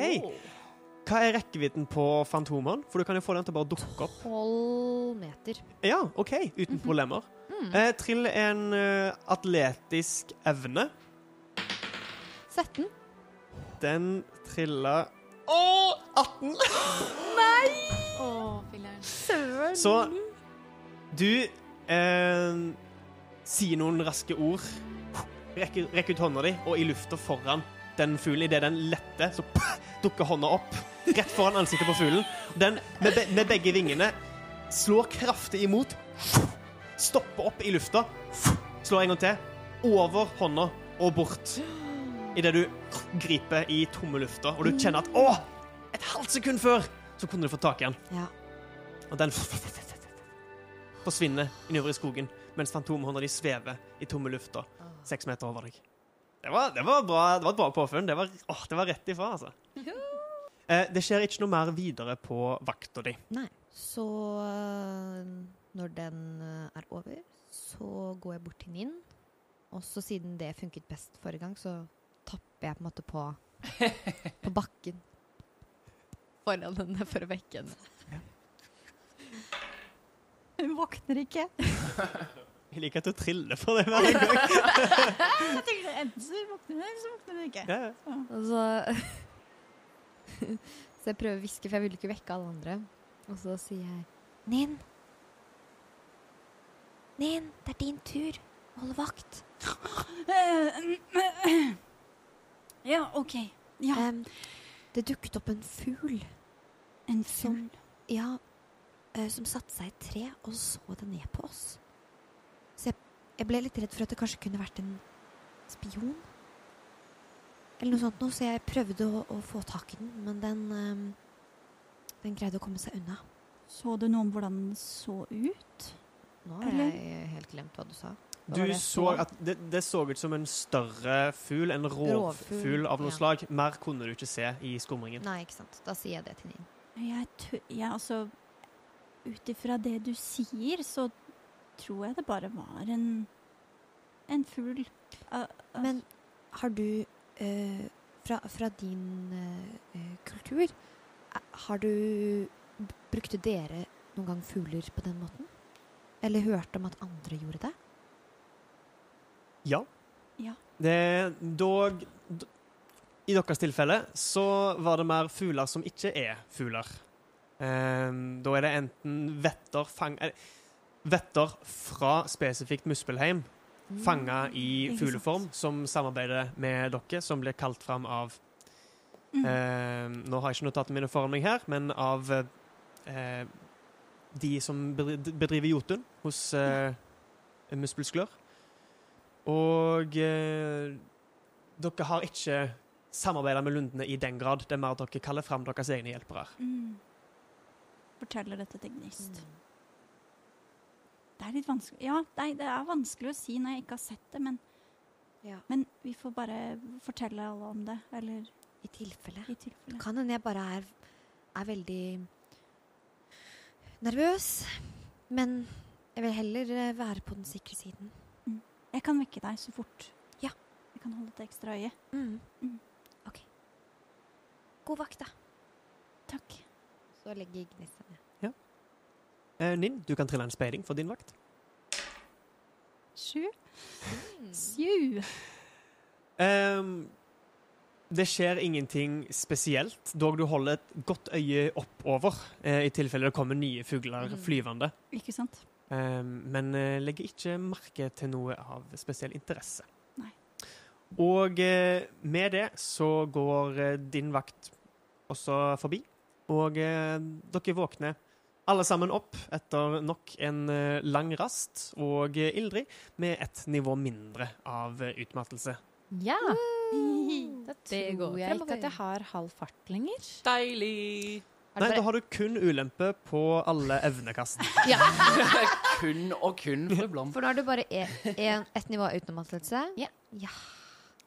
Hva er rekkevidden på Fantomen? For du kan jo få den til å bare dukke opp. Tolv meter. Ja, OK. Uten problemer. Eh, trill en uh, atletisk evne. 17. Den trilla Å! 18! <laughs> Å, filler'n. Søren! Så du eh, sier noen raske ord, rekker, rekker ut hånda di, og i lufta foran den fuglen, idet den letter, så <laughs> dukker hånda opp rett foran ansiktet på fuglen. Den med, be, med begge vingene slår kraftig imot, stopper opp i lufta, slår en gang til, over hånda og bort. Idet du griper i tomme lufta, og du kjenner at Å! Et halvt sekund før så kunne du fått tak i den. Ja. Og den forsvinner innover i skogen, mens fantomhånda di svever i tomme lufta seks meter over deg. Det var, det var, bra, det var et bra påfunn. Det var, åh, det var rett ifra, altså. Eh, det skjer ikke noe mer videre på vakta di. Nei. Så øh, når den øh, er over, så går jeg bort til Ninn. Og så siden det funket best forrige gang, så tapper jeg på en måte på, <laughs> på bakken. Foran henne for å vekke henne. Hun våkner ikke. <laughs> Jeg liker at du triller for det hver <laughs> gang. Jeg tenker Enten så våkner hun, eller så våkner hun ikke. Ja, så <laughs> Så jeg prøver å hviske, for jeg vil ikke vekke alle andre. Og så sier jeg Ninn. Ninn, det er din tur. Hold vakt. <clears throat> Ja, OK. Ja, Um, det dukket opp en fugl. en som- fugl. Ja, Uh, som satte seg i et tre og så det ned på oss. Så jeg, jeg ble litt redd for at det kanskje kunne vært en spion. Eller noe sånt noe, så jeg prøvde å, å få tak i den, men den um, Den greide å komme seg unna. Så du noe om hvordan den så ut? Nå har jeg helt glemt hva du sa. Du så at det, det så ut som en større fugl, en rovfugl av noe ja. slag. Mer kunne du ikke se i skumringen. Nei, ikke sant. Da sier jeg det til Nin. Jeg, jeg altså Ut ifra det du sier, så tror jeg det bare var en en fugl. Uh, uh, Men har du fra, fra din eh, eh, kultur eh, Har du Brukte dere noen gang fugler på den måten? Eller hørte om at andre gjorde det? Ja. Ja. Det, dog I deres tilfelle så var det mer fugler som ikke er fugler. Um, da er det enten vetter fang, eh, Vetter fra spesifikt Muspelheim, fanga i fugleform, som samarbeider med dere, som blir kalt fram av Mm. eh, Nå har jeg ikke notatene mine foran meg her, men av eh, de som bedriver Jotun hos eh, Muspelsklør. Og eh, dere har ikke samarbeida med lundene i den grad. Det er mer at dere kaller fram deres egne hjelpere. Mm. Forteller dette til Gnist. Det er litt vanskelig Ja, nei, det er vanskelig å si når jeg ikke har sett det, men, Ja. men vi får bare fortelle alle om det. Eller I tilfelle. i tilfelle. Kan hende jeg bare er, er veldig nervøs. Men jeg vil heller eh, være på den sikre siden. Jeg kan vekke deg så fort. Ja. Jeg kan holde et ekstra øye. Mm. Mm. OK. God vakt, da. Takk. Så legger Gnist seg ned. Eh, Ninn, du kan trille en speiding for din vakt. Sju. Sju. Um, det skjer ingenting spesielt, dog du holder et godt øye oppover eh, i tilfelle det kommer nye fugler mm. flyvende. Ikke sant? Um, men eh, legger ikke merke til noe av spesiell interesse. Nei. Og eh, med det så går eh, din vakt også forbi, og eh, dere våkner alle sammen opp etter nok en eh, lang rast, og eh, Ildrid med et nivå mindre av eh, utmattelse. Ja. Da Det tror jeg ikke at jeg har halv fart lenger. Deilig! Nei, da har du kun ulempe på alle evnekast. <laughs> ja. <laughs> Kun og kun for Blom. For nå har du bare e- ett nivå utmattelse. Ja. ja.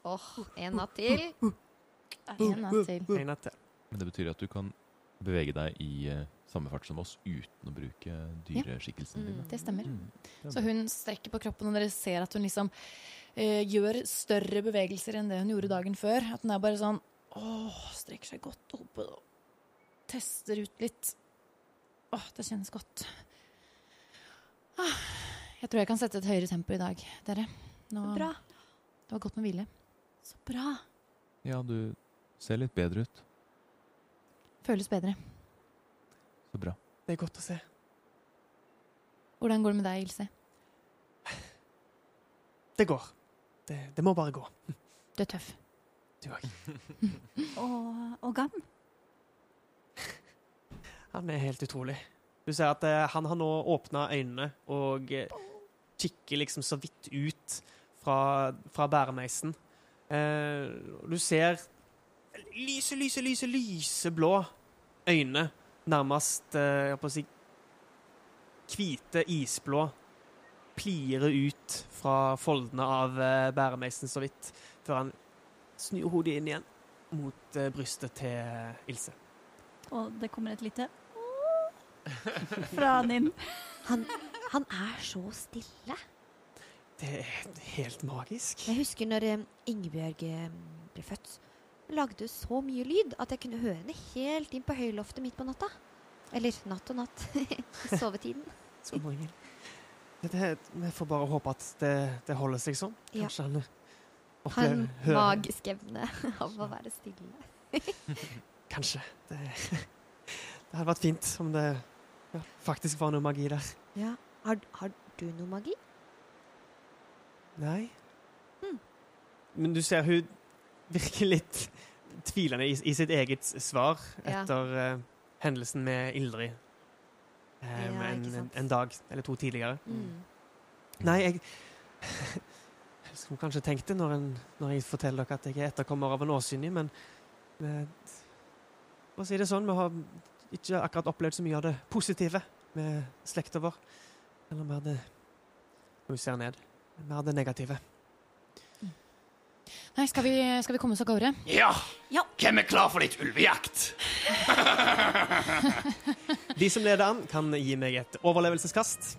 Åh, en natt til. En natt til. En natt til. Men det betyr at du kan bevege deg i eh, samme fart som oss uten å bruke dyreskikkelsen ja. Mm. Det stemmer. Mm. Så hun strekker på kroppen, og dere ser at hun liksom eh, gjør større bevegelser enn det hun gjorde dagen før. At hun er bare sånn åh, strekker seg godt opp og tester ut litt. Åh, det kjennes godt. Ah, jeg tror jeg kan sette et høyere tempo i dag, dere. Nå, Bra. Det var godt med hvile. Så bra. Ja, du ser litt bedre ut. Føles bedre. Så bra. Det er godt å se. Hvordan går det med deg, Ilse? <sighs> Det går. Det, det må bare gå. <laughs> Du er tøff. Du òg. <laughs> Og, og Gam. <laughs> Han er helt utrolig. Du ser at eh, han har nå åpna øynene og eh, kikker liksom så vidt ut fra, fra bæremeisen. Eh, du ser lyse, lyse, lyse, lyseblå øyne. Nærmest eh, jeg på å si hvite, isblå. Plire ut fra foldene av eh, bæremeisen så vidt, før han snur hodet inn igjen mot eh, brystet til Ilse. Og det kommer et lite <laughs> fra Ninn. Han, han er så stille. Det er helt magisk. Jeg husker når Ingebjørg ble født. Lagde så mye lyd at jeg kunne høre henne helt inn på høyloftet midt på natta. Eller natt og natt. <laughs> I sovetiden. <laughs> Som det, vi får bare håpe at det, det holder seg sånn. Ja. Kanskje han Han opplever Han magisk evne <laughs> av å være stille. Kanskje. Det, det hadde vært fint om det ja, faktisk var noe magi der. Ja. Har, har du noe magi? Nei. Hmm. Men du ser hun virker litt tvilende i, i sitt eget svar Ja. etter eh, hendelsen med Ildrid. um, Ja, en, en, dag eller to tidligere. Mm. Nei, jeg <laughs> Som skulle kanskje tenkt det når, en, når jeg forteller dere at jeg er etterkommer av en åsynlig, men For å si det sånn, vi har ikke akkurat opplevd så mye av det positive med slekta vår. Eller mer det vi ser ned. Mer det negative. Nei, skal vi, skal vi komme oss av gårde? Ja! Ja. Hvem er klar for litt ulvejakt? <laughs> De som leder an, kan gi meg et overlevelseskast.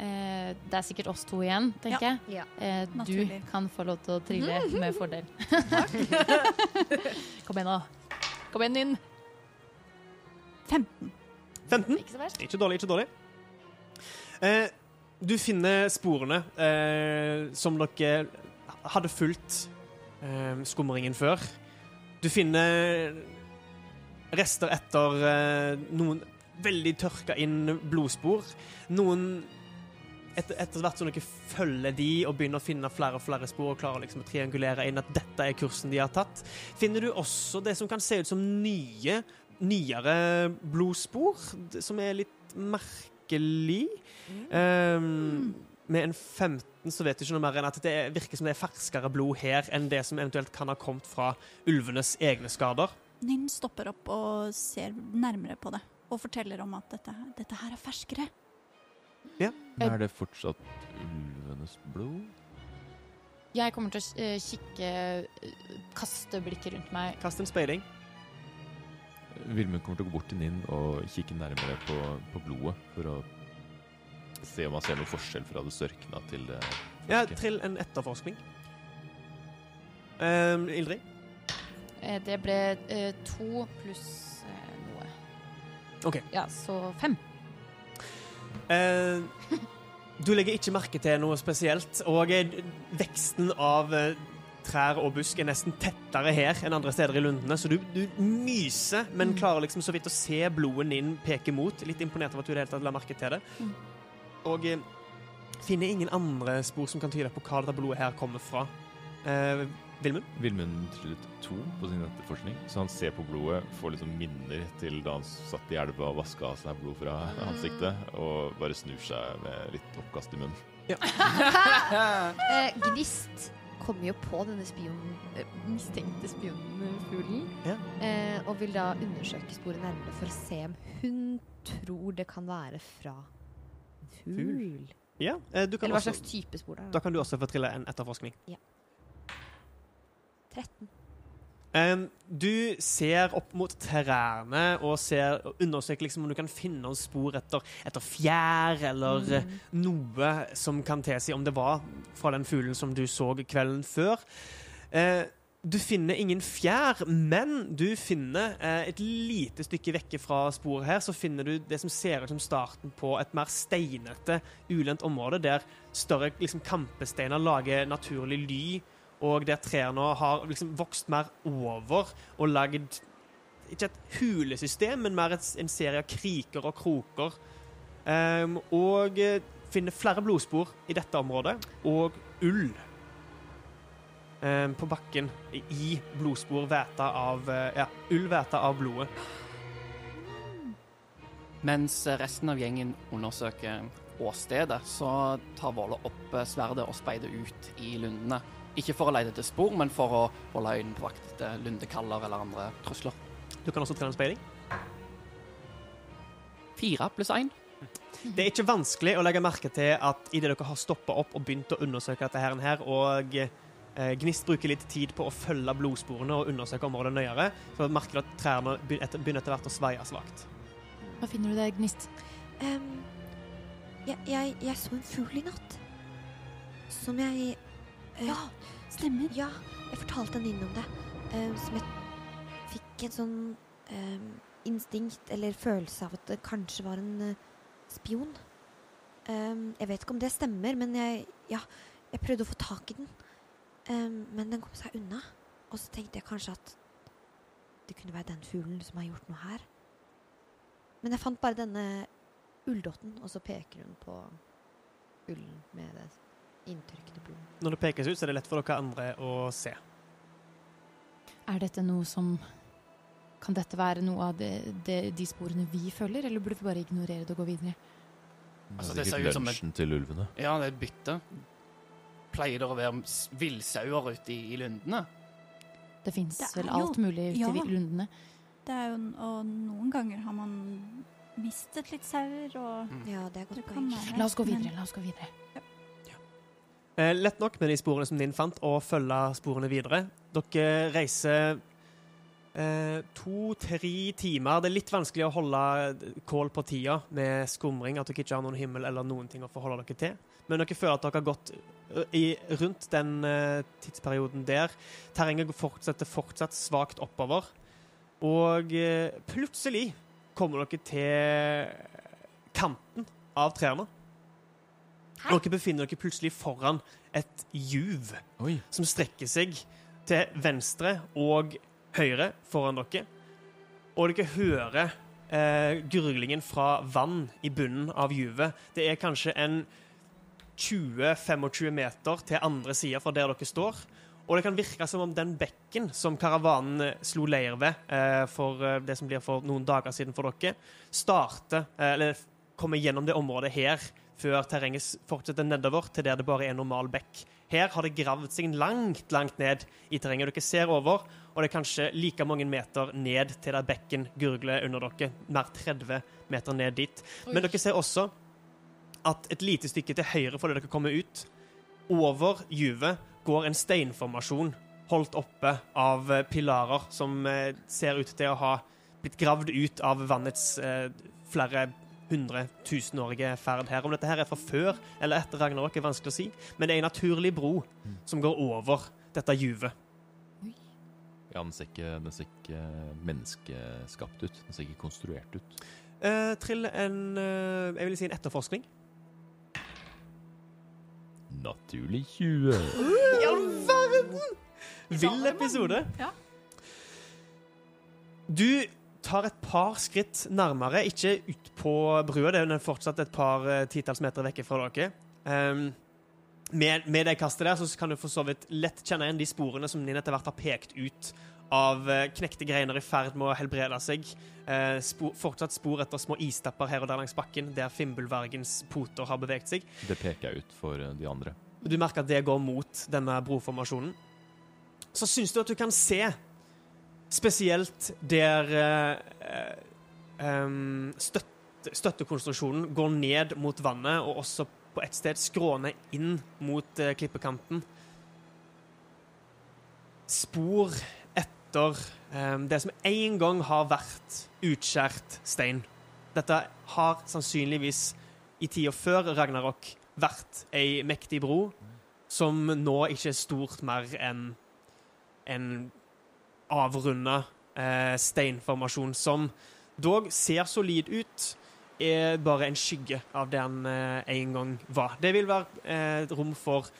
Eh, det er sikkert oss to igjen, tenker jeg. Ja. Eh, du Naturlig. kan få lov til å trille med fordel. <laughs> <laughs> Kom igjen, da. Kom igjen inn. 15. 15. Ikke så verst. Ikke dårlig, ikke dårlig. Eh, du finner sporene eh, som dere hadde fulgt eh, skumringen før. Du finner rester etter eh, noen veldig tørka inn blodspor. Noen etter, etter hvert som dere følger de og begynner å finne flere og flere spor og klarer liksom å triangulere inn at dette er kursen de har tatt, finner du også det som kan se ut som nye, nyere blodspor, som er litt merkelig. Um, med en 15 så vet du ikke noe mer enn at det er- virker som det er ferskere blod her enn det som eventuelt kan ha kommet fra ulvenes egne skader. Nynn stopper opp og ser nærmere på det. Og forteller om at dette, dette her er ferskere. Men er det fortsatt ulvenes blod? Jeg kommer til å eh, kikke, eh, kaste blikket rundt meg. Kast en speiling. Vilmund kommer til å gå bort til Ninn og kikke nærmere på, på blodet for å se om man ser noe forskjell fra det størkna til det Ja, trill en etterforskning. Um, Ildrid? Eh, det ble uh, to pluss uh, noe. OK. Ja, så fem. Uh, du legger ikke merke til noe spesielt, og veksten av trær og busk er nesten tettere her enn andre steder i lundene, så du, du myser, men Mm. klarer liksom så vidt å se blodet din peke mot. Litt imponert over at du i det hele tatt la merke til det. Mm. Og eh, finner ingen andre spor som kan tyde på hva dette blodet her kommer fra. Eh, Vilmund? Vilmund trillet to på sin etterforskning, så han ser på blodet, får liksom minner til da han satt i elva og vaska av seg blod fra ansiktet, og bare snur seg med litt oppkast i munnen. <laughs> Eh, Gnist kommer jo på denne spion, eh, mistenkte spionfuglen. Ja. Eh, og vil da undersøke sporet nærmere for å se om hun tror det kan være fra fugl. Ja, eh, du kan Eller hva også, slags type spor det er. da kan du også få trille en etterforskning. Ja. 13. Um, du ser opp mot trærne og, ser, og undersøker liksom om du kan finne noen spor etter, etter fjær eller Mm. eh, noe som kan tilsi om det var fra den fuglen som du så kvelden før. Eh, du finner ingen fjær, men du finner eh, et lite stykke vekke fra sporet her, så finner du det som ser ut som starten på et mer steinete, ulendt område, der større liksom, kampesteiner lager naturlig ly, og der trærne har liksom vokst mer over og lagd ikke et hulesystem, men mer et, en serie av kriker og kroker. Um, og eh, finner flere blodspor i dette området, og ull på bakken i- blodspor væta av eh, Ja, ull væta av blodet. Mens resten av gjengen undersøker åstedet, så tar Våle opp eh, sverdet og speider ut i lundene. Ikke for å lete etter spor, men for å holde øynene på vakt etter lundekaller eller andre trusler. Du kan også trene en speiling. Fire pluss én. Det er ikke vanskelig å legge merke til at idet dere har stoppa opp og begynt å undersøke dette her, her og eh, Gnist bruker litt tid på å følge blodsporene og undersøke området nøyere, så merker du at trærne begynner etter, hvert å sveie svakt. Hva finner du der, Gnist? Um, jeg, jeg, jeg så en fugl i natt. Som jeg uh, Ja, stemmer. Ja, jeg fortalte en venninne om det. Uh, som jeg fikk en sånn em, instinkt eller følelse av at det kanskje var en uh, spion. Um, jeg vet ikke om det stemmer, men jeg, ja, jeg prøvde å få tak i den. Em, men den kom seg unna. Og så tenkte jeg kanskje at det kunne være den fuglen som har gjort noe her. Men jeg fant bare denne ulldotten, og så peker hun på ullen med det inntørkede blodet. Når det pekes ut, så er det lett for dere andre å se. Er dette noe som Kan dette være noe av det, det, de sporene vi følger, eller burde vi bare ignorere det og gå videre? Altså, det er ser ut som et- til ulvene. Ja, det er et bytte. Pleier det å være villsauer ute i, i lundene? Det fins vel jo- alt mulig ute ja. i lundene. Det er jo, og noen ganger har man mistet litt sauer, og Ja, det er godt poeng. La oss gå men- videre. la oss gå videre. Eh, lett nok med de sporene som din fant, å følge sporene videre. Dere reiser eh, to-tre timer. Det er litt vanskelig å holde kål på tida med skumring, at dere ikke har noen himmel eller noen ting å forholde dere til. Men dere føler at dere har gått i, rundt den uh, tidsperioden der. Terrenget fortsetter fortsatt svakt oppover. Og uh, plutselig kommer dere til kanten av trærne. Og dere befinner dere plutselig foran et juv Oi. som strekker seg til venstre og høyre foran dere. Og dere hører eh, gurglingen fra vann i bunnen av juvet. Det er kanskje en 20-25 meter til andre sida fra der dere står. Og det kan virke som om den bekken som karavanen eh, slo leir ved eh, for eh, det som blir for noen dager siden for dere, starter, eh, eller kommer gjennom det området her før terrenget fortsetter nedover til der det bare er normal bekk. Her har det gravd seg langt, langt ned i terrenget. Dere ser over, og det er kanskje like mange meter ned til der bekken gurgler under dere. Mer 30 meter ned dit. Men dere ser også at et lite stykke til høyre for det dere kommer ut, over juvet går en steinformasjon holdt oppe av eh, pilarer som eh, ser ut til å ha blitt gravd ut av vannets eh, flere hundre tusenårige ferd her. Om dette her er fra før eller etter Ragnarok, er vanskelig å si, men det er en naturlig bro som går over dette juvet. Ja, den ser ikke, den ser ikke menneskeskapt ut. Den ser ikke konstruert ut. Eh, trill en eh, Jeg vil si en etterforskning. Naturlig 20. I all verden! Vill episode. Ja. Du tar et par skritt nærmere, ikke ut på brua, det er fortsatt et par eh, titalls meter vekke fra dere. Um, med, med det kastet der så kan du for så vidt lett kjenne igjen de sporene som Ninn etter hvert har pekt ut av eh, knekte greiner i ferd med å helbrede seg. Eh, spor, fortsatt spor etter små istapper her og der langs bakken, der Fimbulvergens poter har beveget seg. Det peker jeg ut for eh, de andre. Du merker at det går mot denne broformasjonen. Så syns du at du kan se, spesielt der eh, eh, støtte, støttekonstruksjonen går ned mot vannet, og også på et sted skråner inn mot eh, klippekanten. Spor etter um, det som en gang har vært utskjært stein. Dette har sannsynligvis i tida før Ragnarok vært ei mektig bro, som nå ikke er stort mer enn en avrunda eh, steinformasjon som dog ser solid ut, er bare en skygge av det den eh, en gang var. Det vil være eh, rom for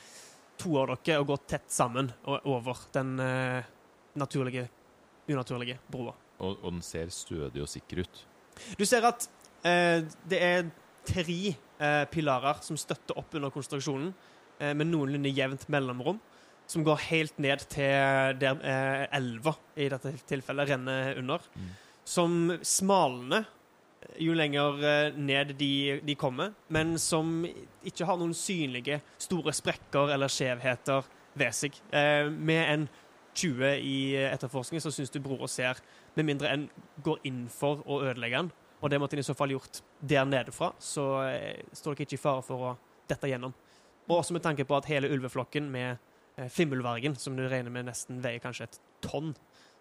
to av dere å gå tett sammen og over den eh, naturlige, unaturlige broa. Og, og den ser stødig og sikker ut. Du ser at eh, det er tre eh, pilarer som støtter opp under konstruksjonen, eh, med noenlunde jevnt mellomrom, som går helt ned til der eh, elva i dette tilfellet renner under. Mm. Som smalner eh, jo lenger eh, ned de, de kommer, men som ikke har noen synlige store sprekker eller skjevheter ved seg. Eh, med en 20 i etterforskning så syns du brora ser, med mindre en går inn for å ødelegge den, og det måtte en i så fall gjort der nede fra, så eh, står dere ikke i fare for å dette gjennom. Og også med tanke på at hele ulveflokken med eh, Fimbulvergen, som du regner med nesten veier kanskje et tonn,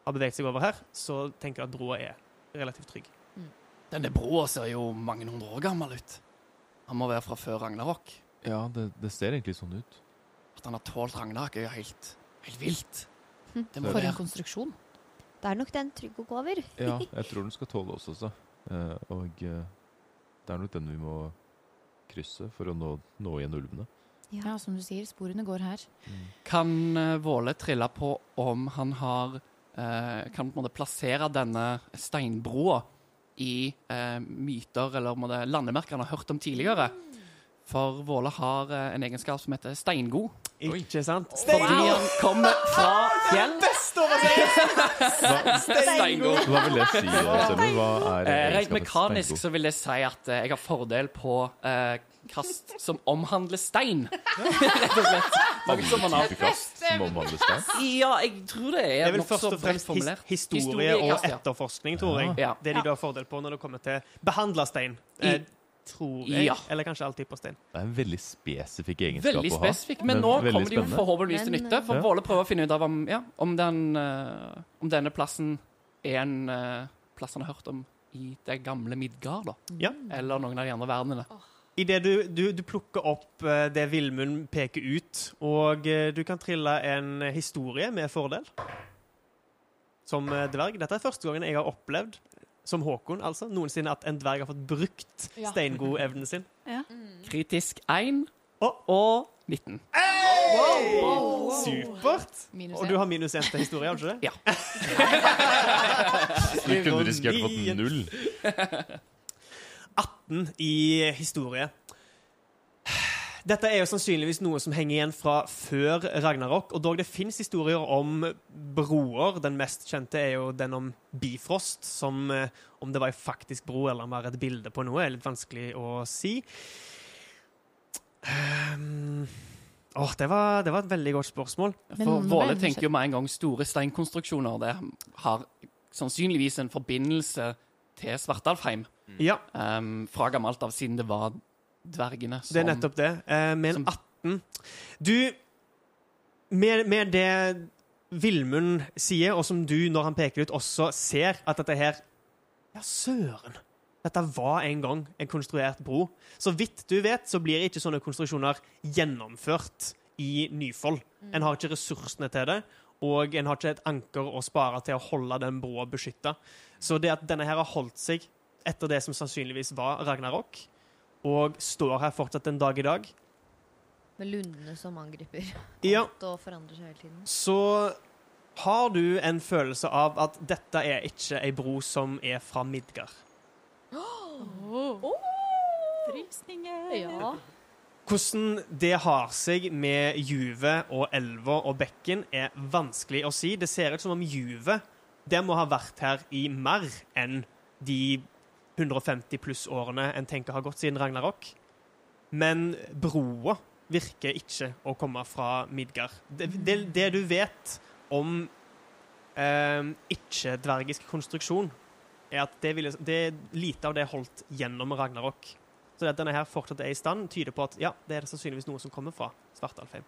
har beveget seg over her, så tenker jeg at broa er relativt trygg. Denne broa ser jo mange hundre år gammel ut. Han må være fra før Ragnarok. Ja, det, det ser egentlig sånn ut. At han har tålt Ragnarok, er jo helt, helt vilt. Det må For en konstruksjon. Da er nok den trygg å gå over. <laughs> Ja, jeg tror den skal tåle oss også. Eh, og eh, det er nok den vi må krysse for å nå, nå igjen ulvene. Ja, som du sier, sporene går her. Kan uh, Våle trille på om han har eh, Kan på en måte plassere denne steinbroa i eh, myter eller måte landemerker han har hørt om tidligere? For Våle har en egenskap som heter steingod. Ikke sant? Fordi han kommer fra fjell. Steingod. Hva vil det si, Selma? Hva er Eh, rent mekanisk så vil det si at eh, jeg har fordel på eh, kast som omhandler stein. <laughs> Rett og slett. Noe som man har Type kast som omhandler stein? Ja, jeg tror det Det er er vel nokså først og bredt fremst his formulert. historie og Historiekast, ja. etterforskning, tror jeg. Ja. Det de da har fordel på når det kommer til behandla stein. I- Eh, tror jeg. Ja. Eller kanskje alltid på stein. Det er en veldig spesifikk egenskap Veldig å ha. spesifikk. Men nå kommer det jo forhåpentligvis til nytte. For ja. Våle prøver å finne ut av om, ja, om, den, uh, om denne plassen er en uh, plass han har hørt om i det gamle Midgard, da. Ja. Eller noen av de andre verdenene. Idet du, du, du plukker opp eh, det Villmund peker ut, og eh, du kan trille en historie med fordel. Som eh, dverg. Dette er første gangen jeg har opplevd, som Håkon, altså, noensinne at en dverg har fått brukt Ja. steingodevnen sin. Kritisk 1 og, og 19. Supert! Og du har minus 1 til historie, har du ikke det? Ja. <laughs> Du kunne risikert å fått Ironien. null. 18 i historie. Dette er jo sannsynligvis noe som henger igjen fra før Ragnarok. Og dog det fins historier om broer. Den mest kjente er jo den om Bifrost, som eh, om det var ei faktisk bro eller om det var et bilde på noe, er litt vanskelig å si. Um, åh, det, var, det var et veldig godt spørsmål. For Våle tenker jo med en gang store steinkonstruksjoner. Det har sannsynligvis en forbindelse til Svartalfheim Ja, um, fra gammelt av, siden det var dvergene som det er nettopp det. Eh, med en 18 Du, med, med det Villmund sier, og som du, når han peker ut, også ser at dette her Ja, søren! Dette var en gang en konstruert bro. Så vidt du vet, så blir ikke sånne konstruksjoner gjennomført i Nyfold. En har ikke ressursene til det, og en har ikke et anker å spare til å holde den broa beskytta. Så det at denne her har holdt seg etter det som sannsynligvis var Ragnarok, og står her fortsatt en dag i dag, Med lundene som angriper. Ja. Og forandrer seg hele tiden. så har du en følelse av at dette er ikke ei bro som er fra Midgard. Frysninger. Ja. Hvordan det har seg med juvet og elva og bekken, er vanskelig å si. Det ser ut som om juvet det må ha vært her i mer enn de 150 pluss årene en tenker har gått siden Ragnarok. Men broa virker ikke å komme fra Midgard. Det, det, det du vet om eh, ikke-dvergisk konstruksjon, er at det, ville, det, lite av det holdt gjennom Ragnarok. Så det at denne her fortsatt er i stand, tyder på at ja, det er sannsynligvis noe som kommer fra Svartalfheim.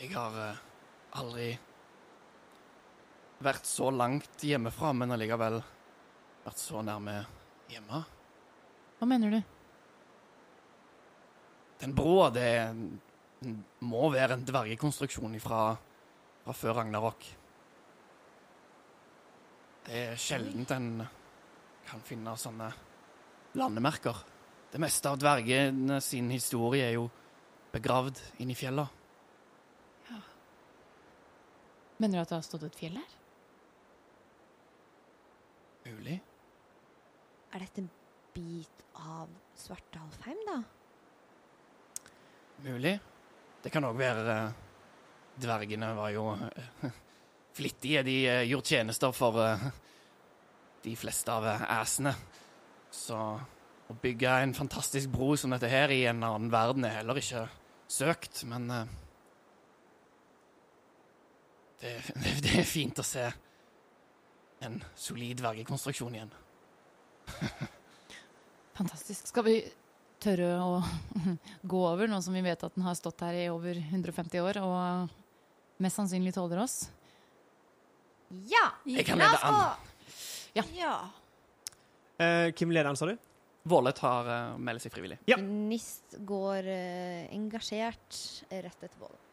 Jeg har uh, aldri vært så langt hjemmefra, men allikevel vært så nærme hjemme. Hva mener du? Den broa, det må være en dvergekonstruksjon fra, fra før Ragnarok. Det er sjeldent en kan finne sånne landemerker. Det meste av dvergene sin historie er jo begravd inni fjella. Mener du at det har stått et fjell her? Mulig. Er dette en bit av Svartalfheim, da? Mulig. Det kan òg være eh, Dvergene var jo eh, <laughs> flittige. De eh, gjorde tjenester for de fleste av æsene. Så å bygge en fantastisk bro som dette her i en annen verden er heller ikke søkt, men det, <laughs> det er fint å se en solid dvergekonstruksjon igjen. <laughs> Fantastisk. Skal vi tørre å <laughs> gå over, nå som vi vet at den har stått her i over 150 år og mest sannsynlig tåler oss? Ja! Jeg kan lede an. Ja. Eh, hvem leder an, sa du? Våle tar uh, melder seg frivillig. Ja. Nist går uh, engasjert rett etter bålet.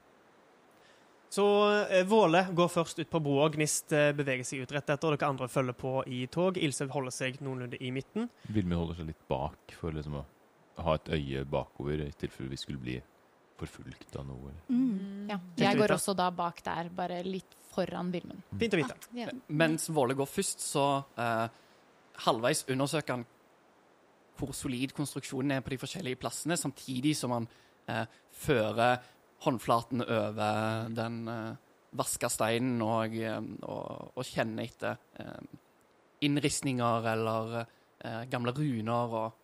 Så eh, Våle går først ut på broa. Gnist eh, beveger seg ut rett etter. Dere andre følger på i tog. Ilse holder seg noenlunde i midten. Vilmi holder seg litt bak for liksom å ha et øye bakover i tilfelle vi skulle bli forfulgt av noe. Mm. Ja. Jeg går også da bak der, bare litt foran Vilmund. Fint å vite. Ja. Mens Våle går først, så eh, halvveis undersøker han hvor solid konstruksjonen er på de forskjellige plassene, samtidig som han eh, fører håndflaten over den eh, vaska steinen og, eh, og, og kjenner etter eh, innristninger eller gamle runer og.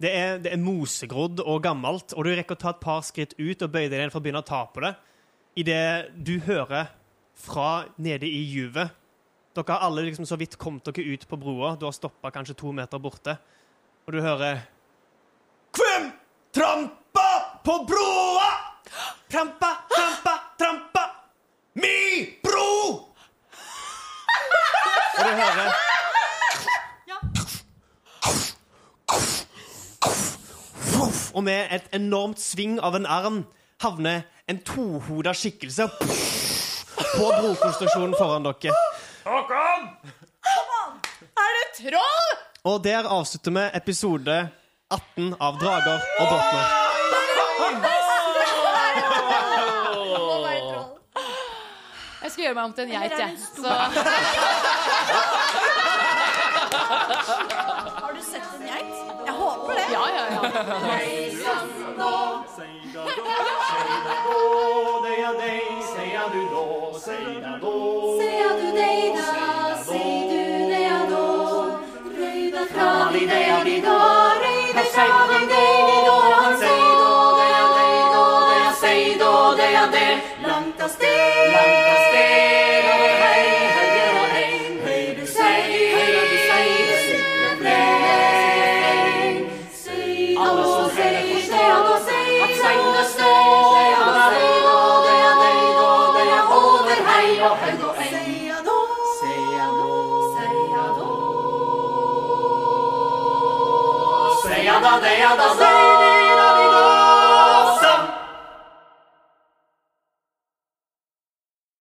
Det er, det er mosegrodd og gammelt, og du rekker å ta et par skritt ut og bøye deg ned for å begynne å ta på det. Idet du hører fra nede i juvet Dere har alle liksom så vidt kommet dere ut på broa. Du har stoppa kanskje to meter borte. Og du hører Hvem trampa på broa? Trampa, trampa, trampa Mi bro! Og du hører Og med et enormt sving av en arm havner en tohoda skikkelse på brokonstruksjonen foran dere. Håkon! Er det troll? Og der avslutter vi episode 18 av Drager og drottner. Jeg skal gjøre meg om til en geit, jeg. Så Har du sett en geit? Jeg håper det. ja, ja, ja. Langt av deg sier da.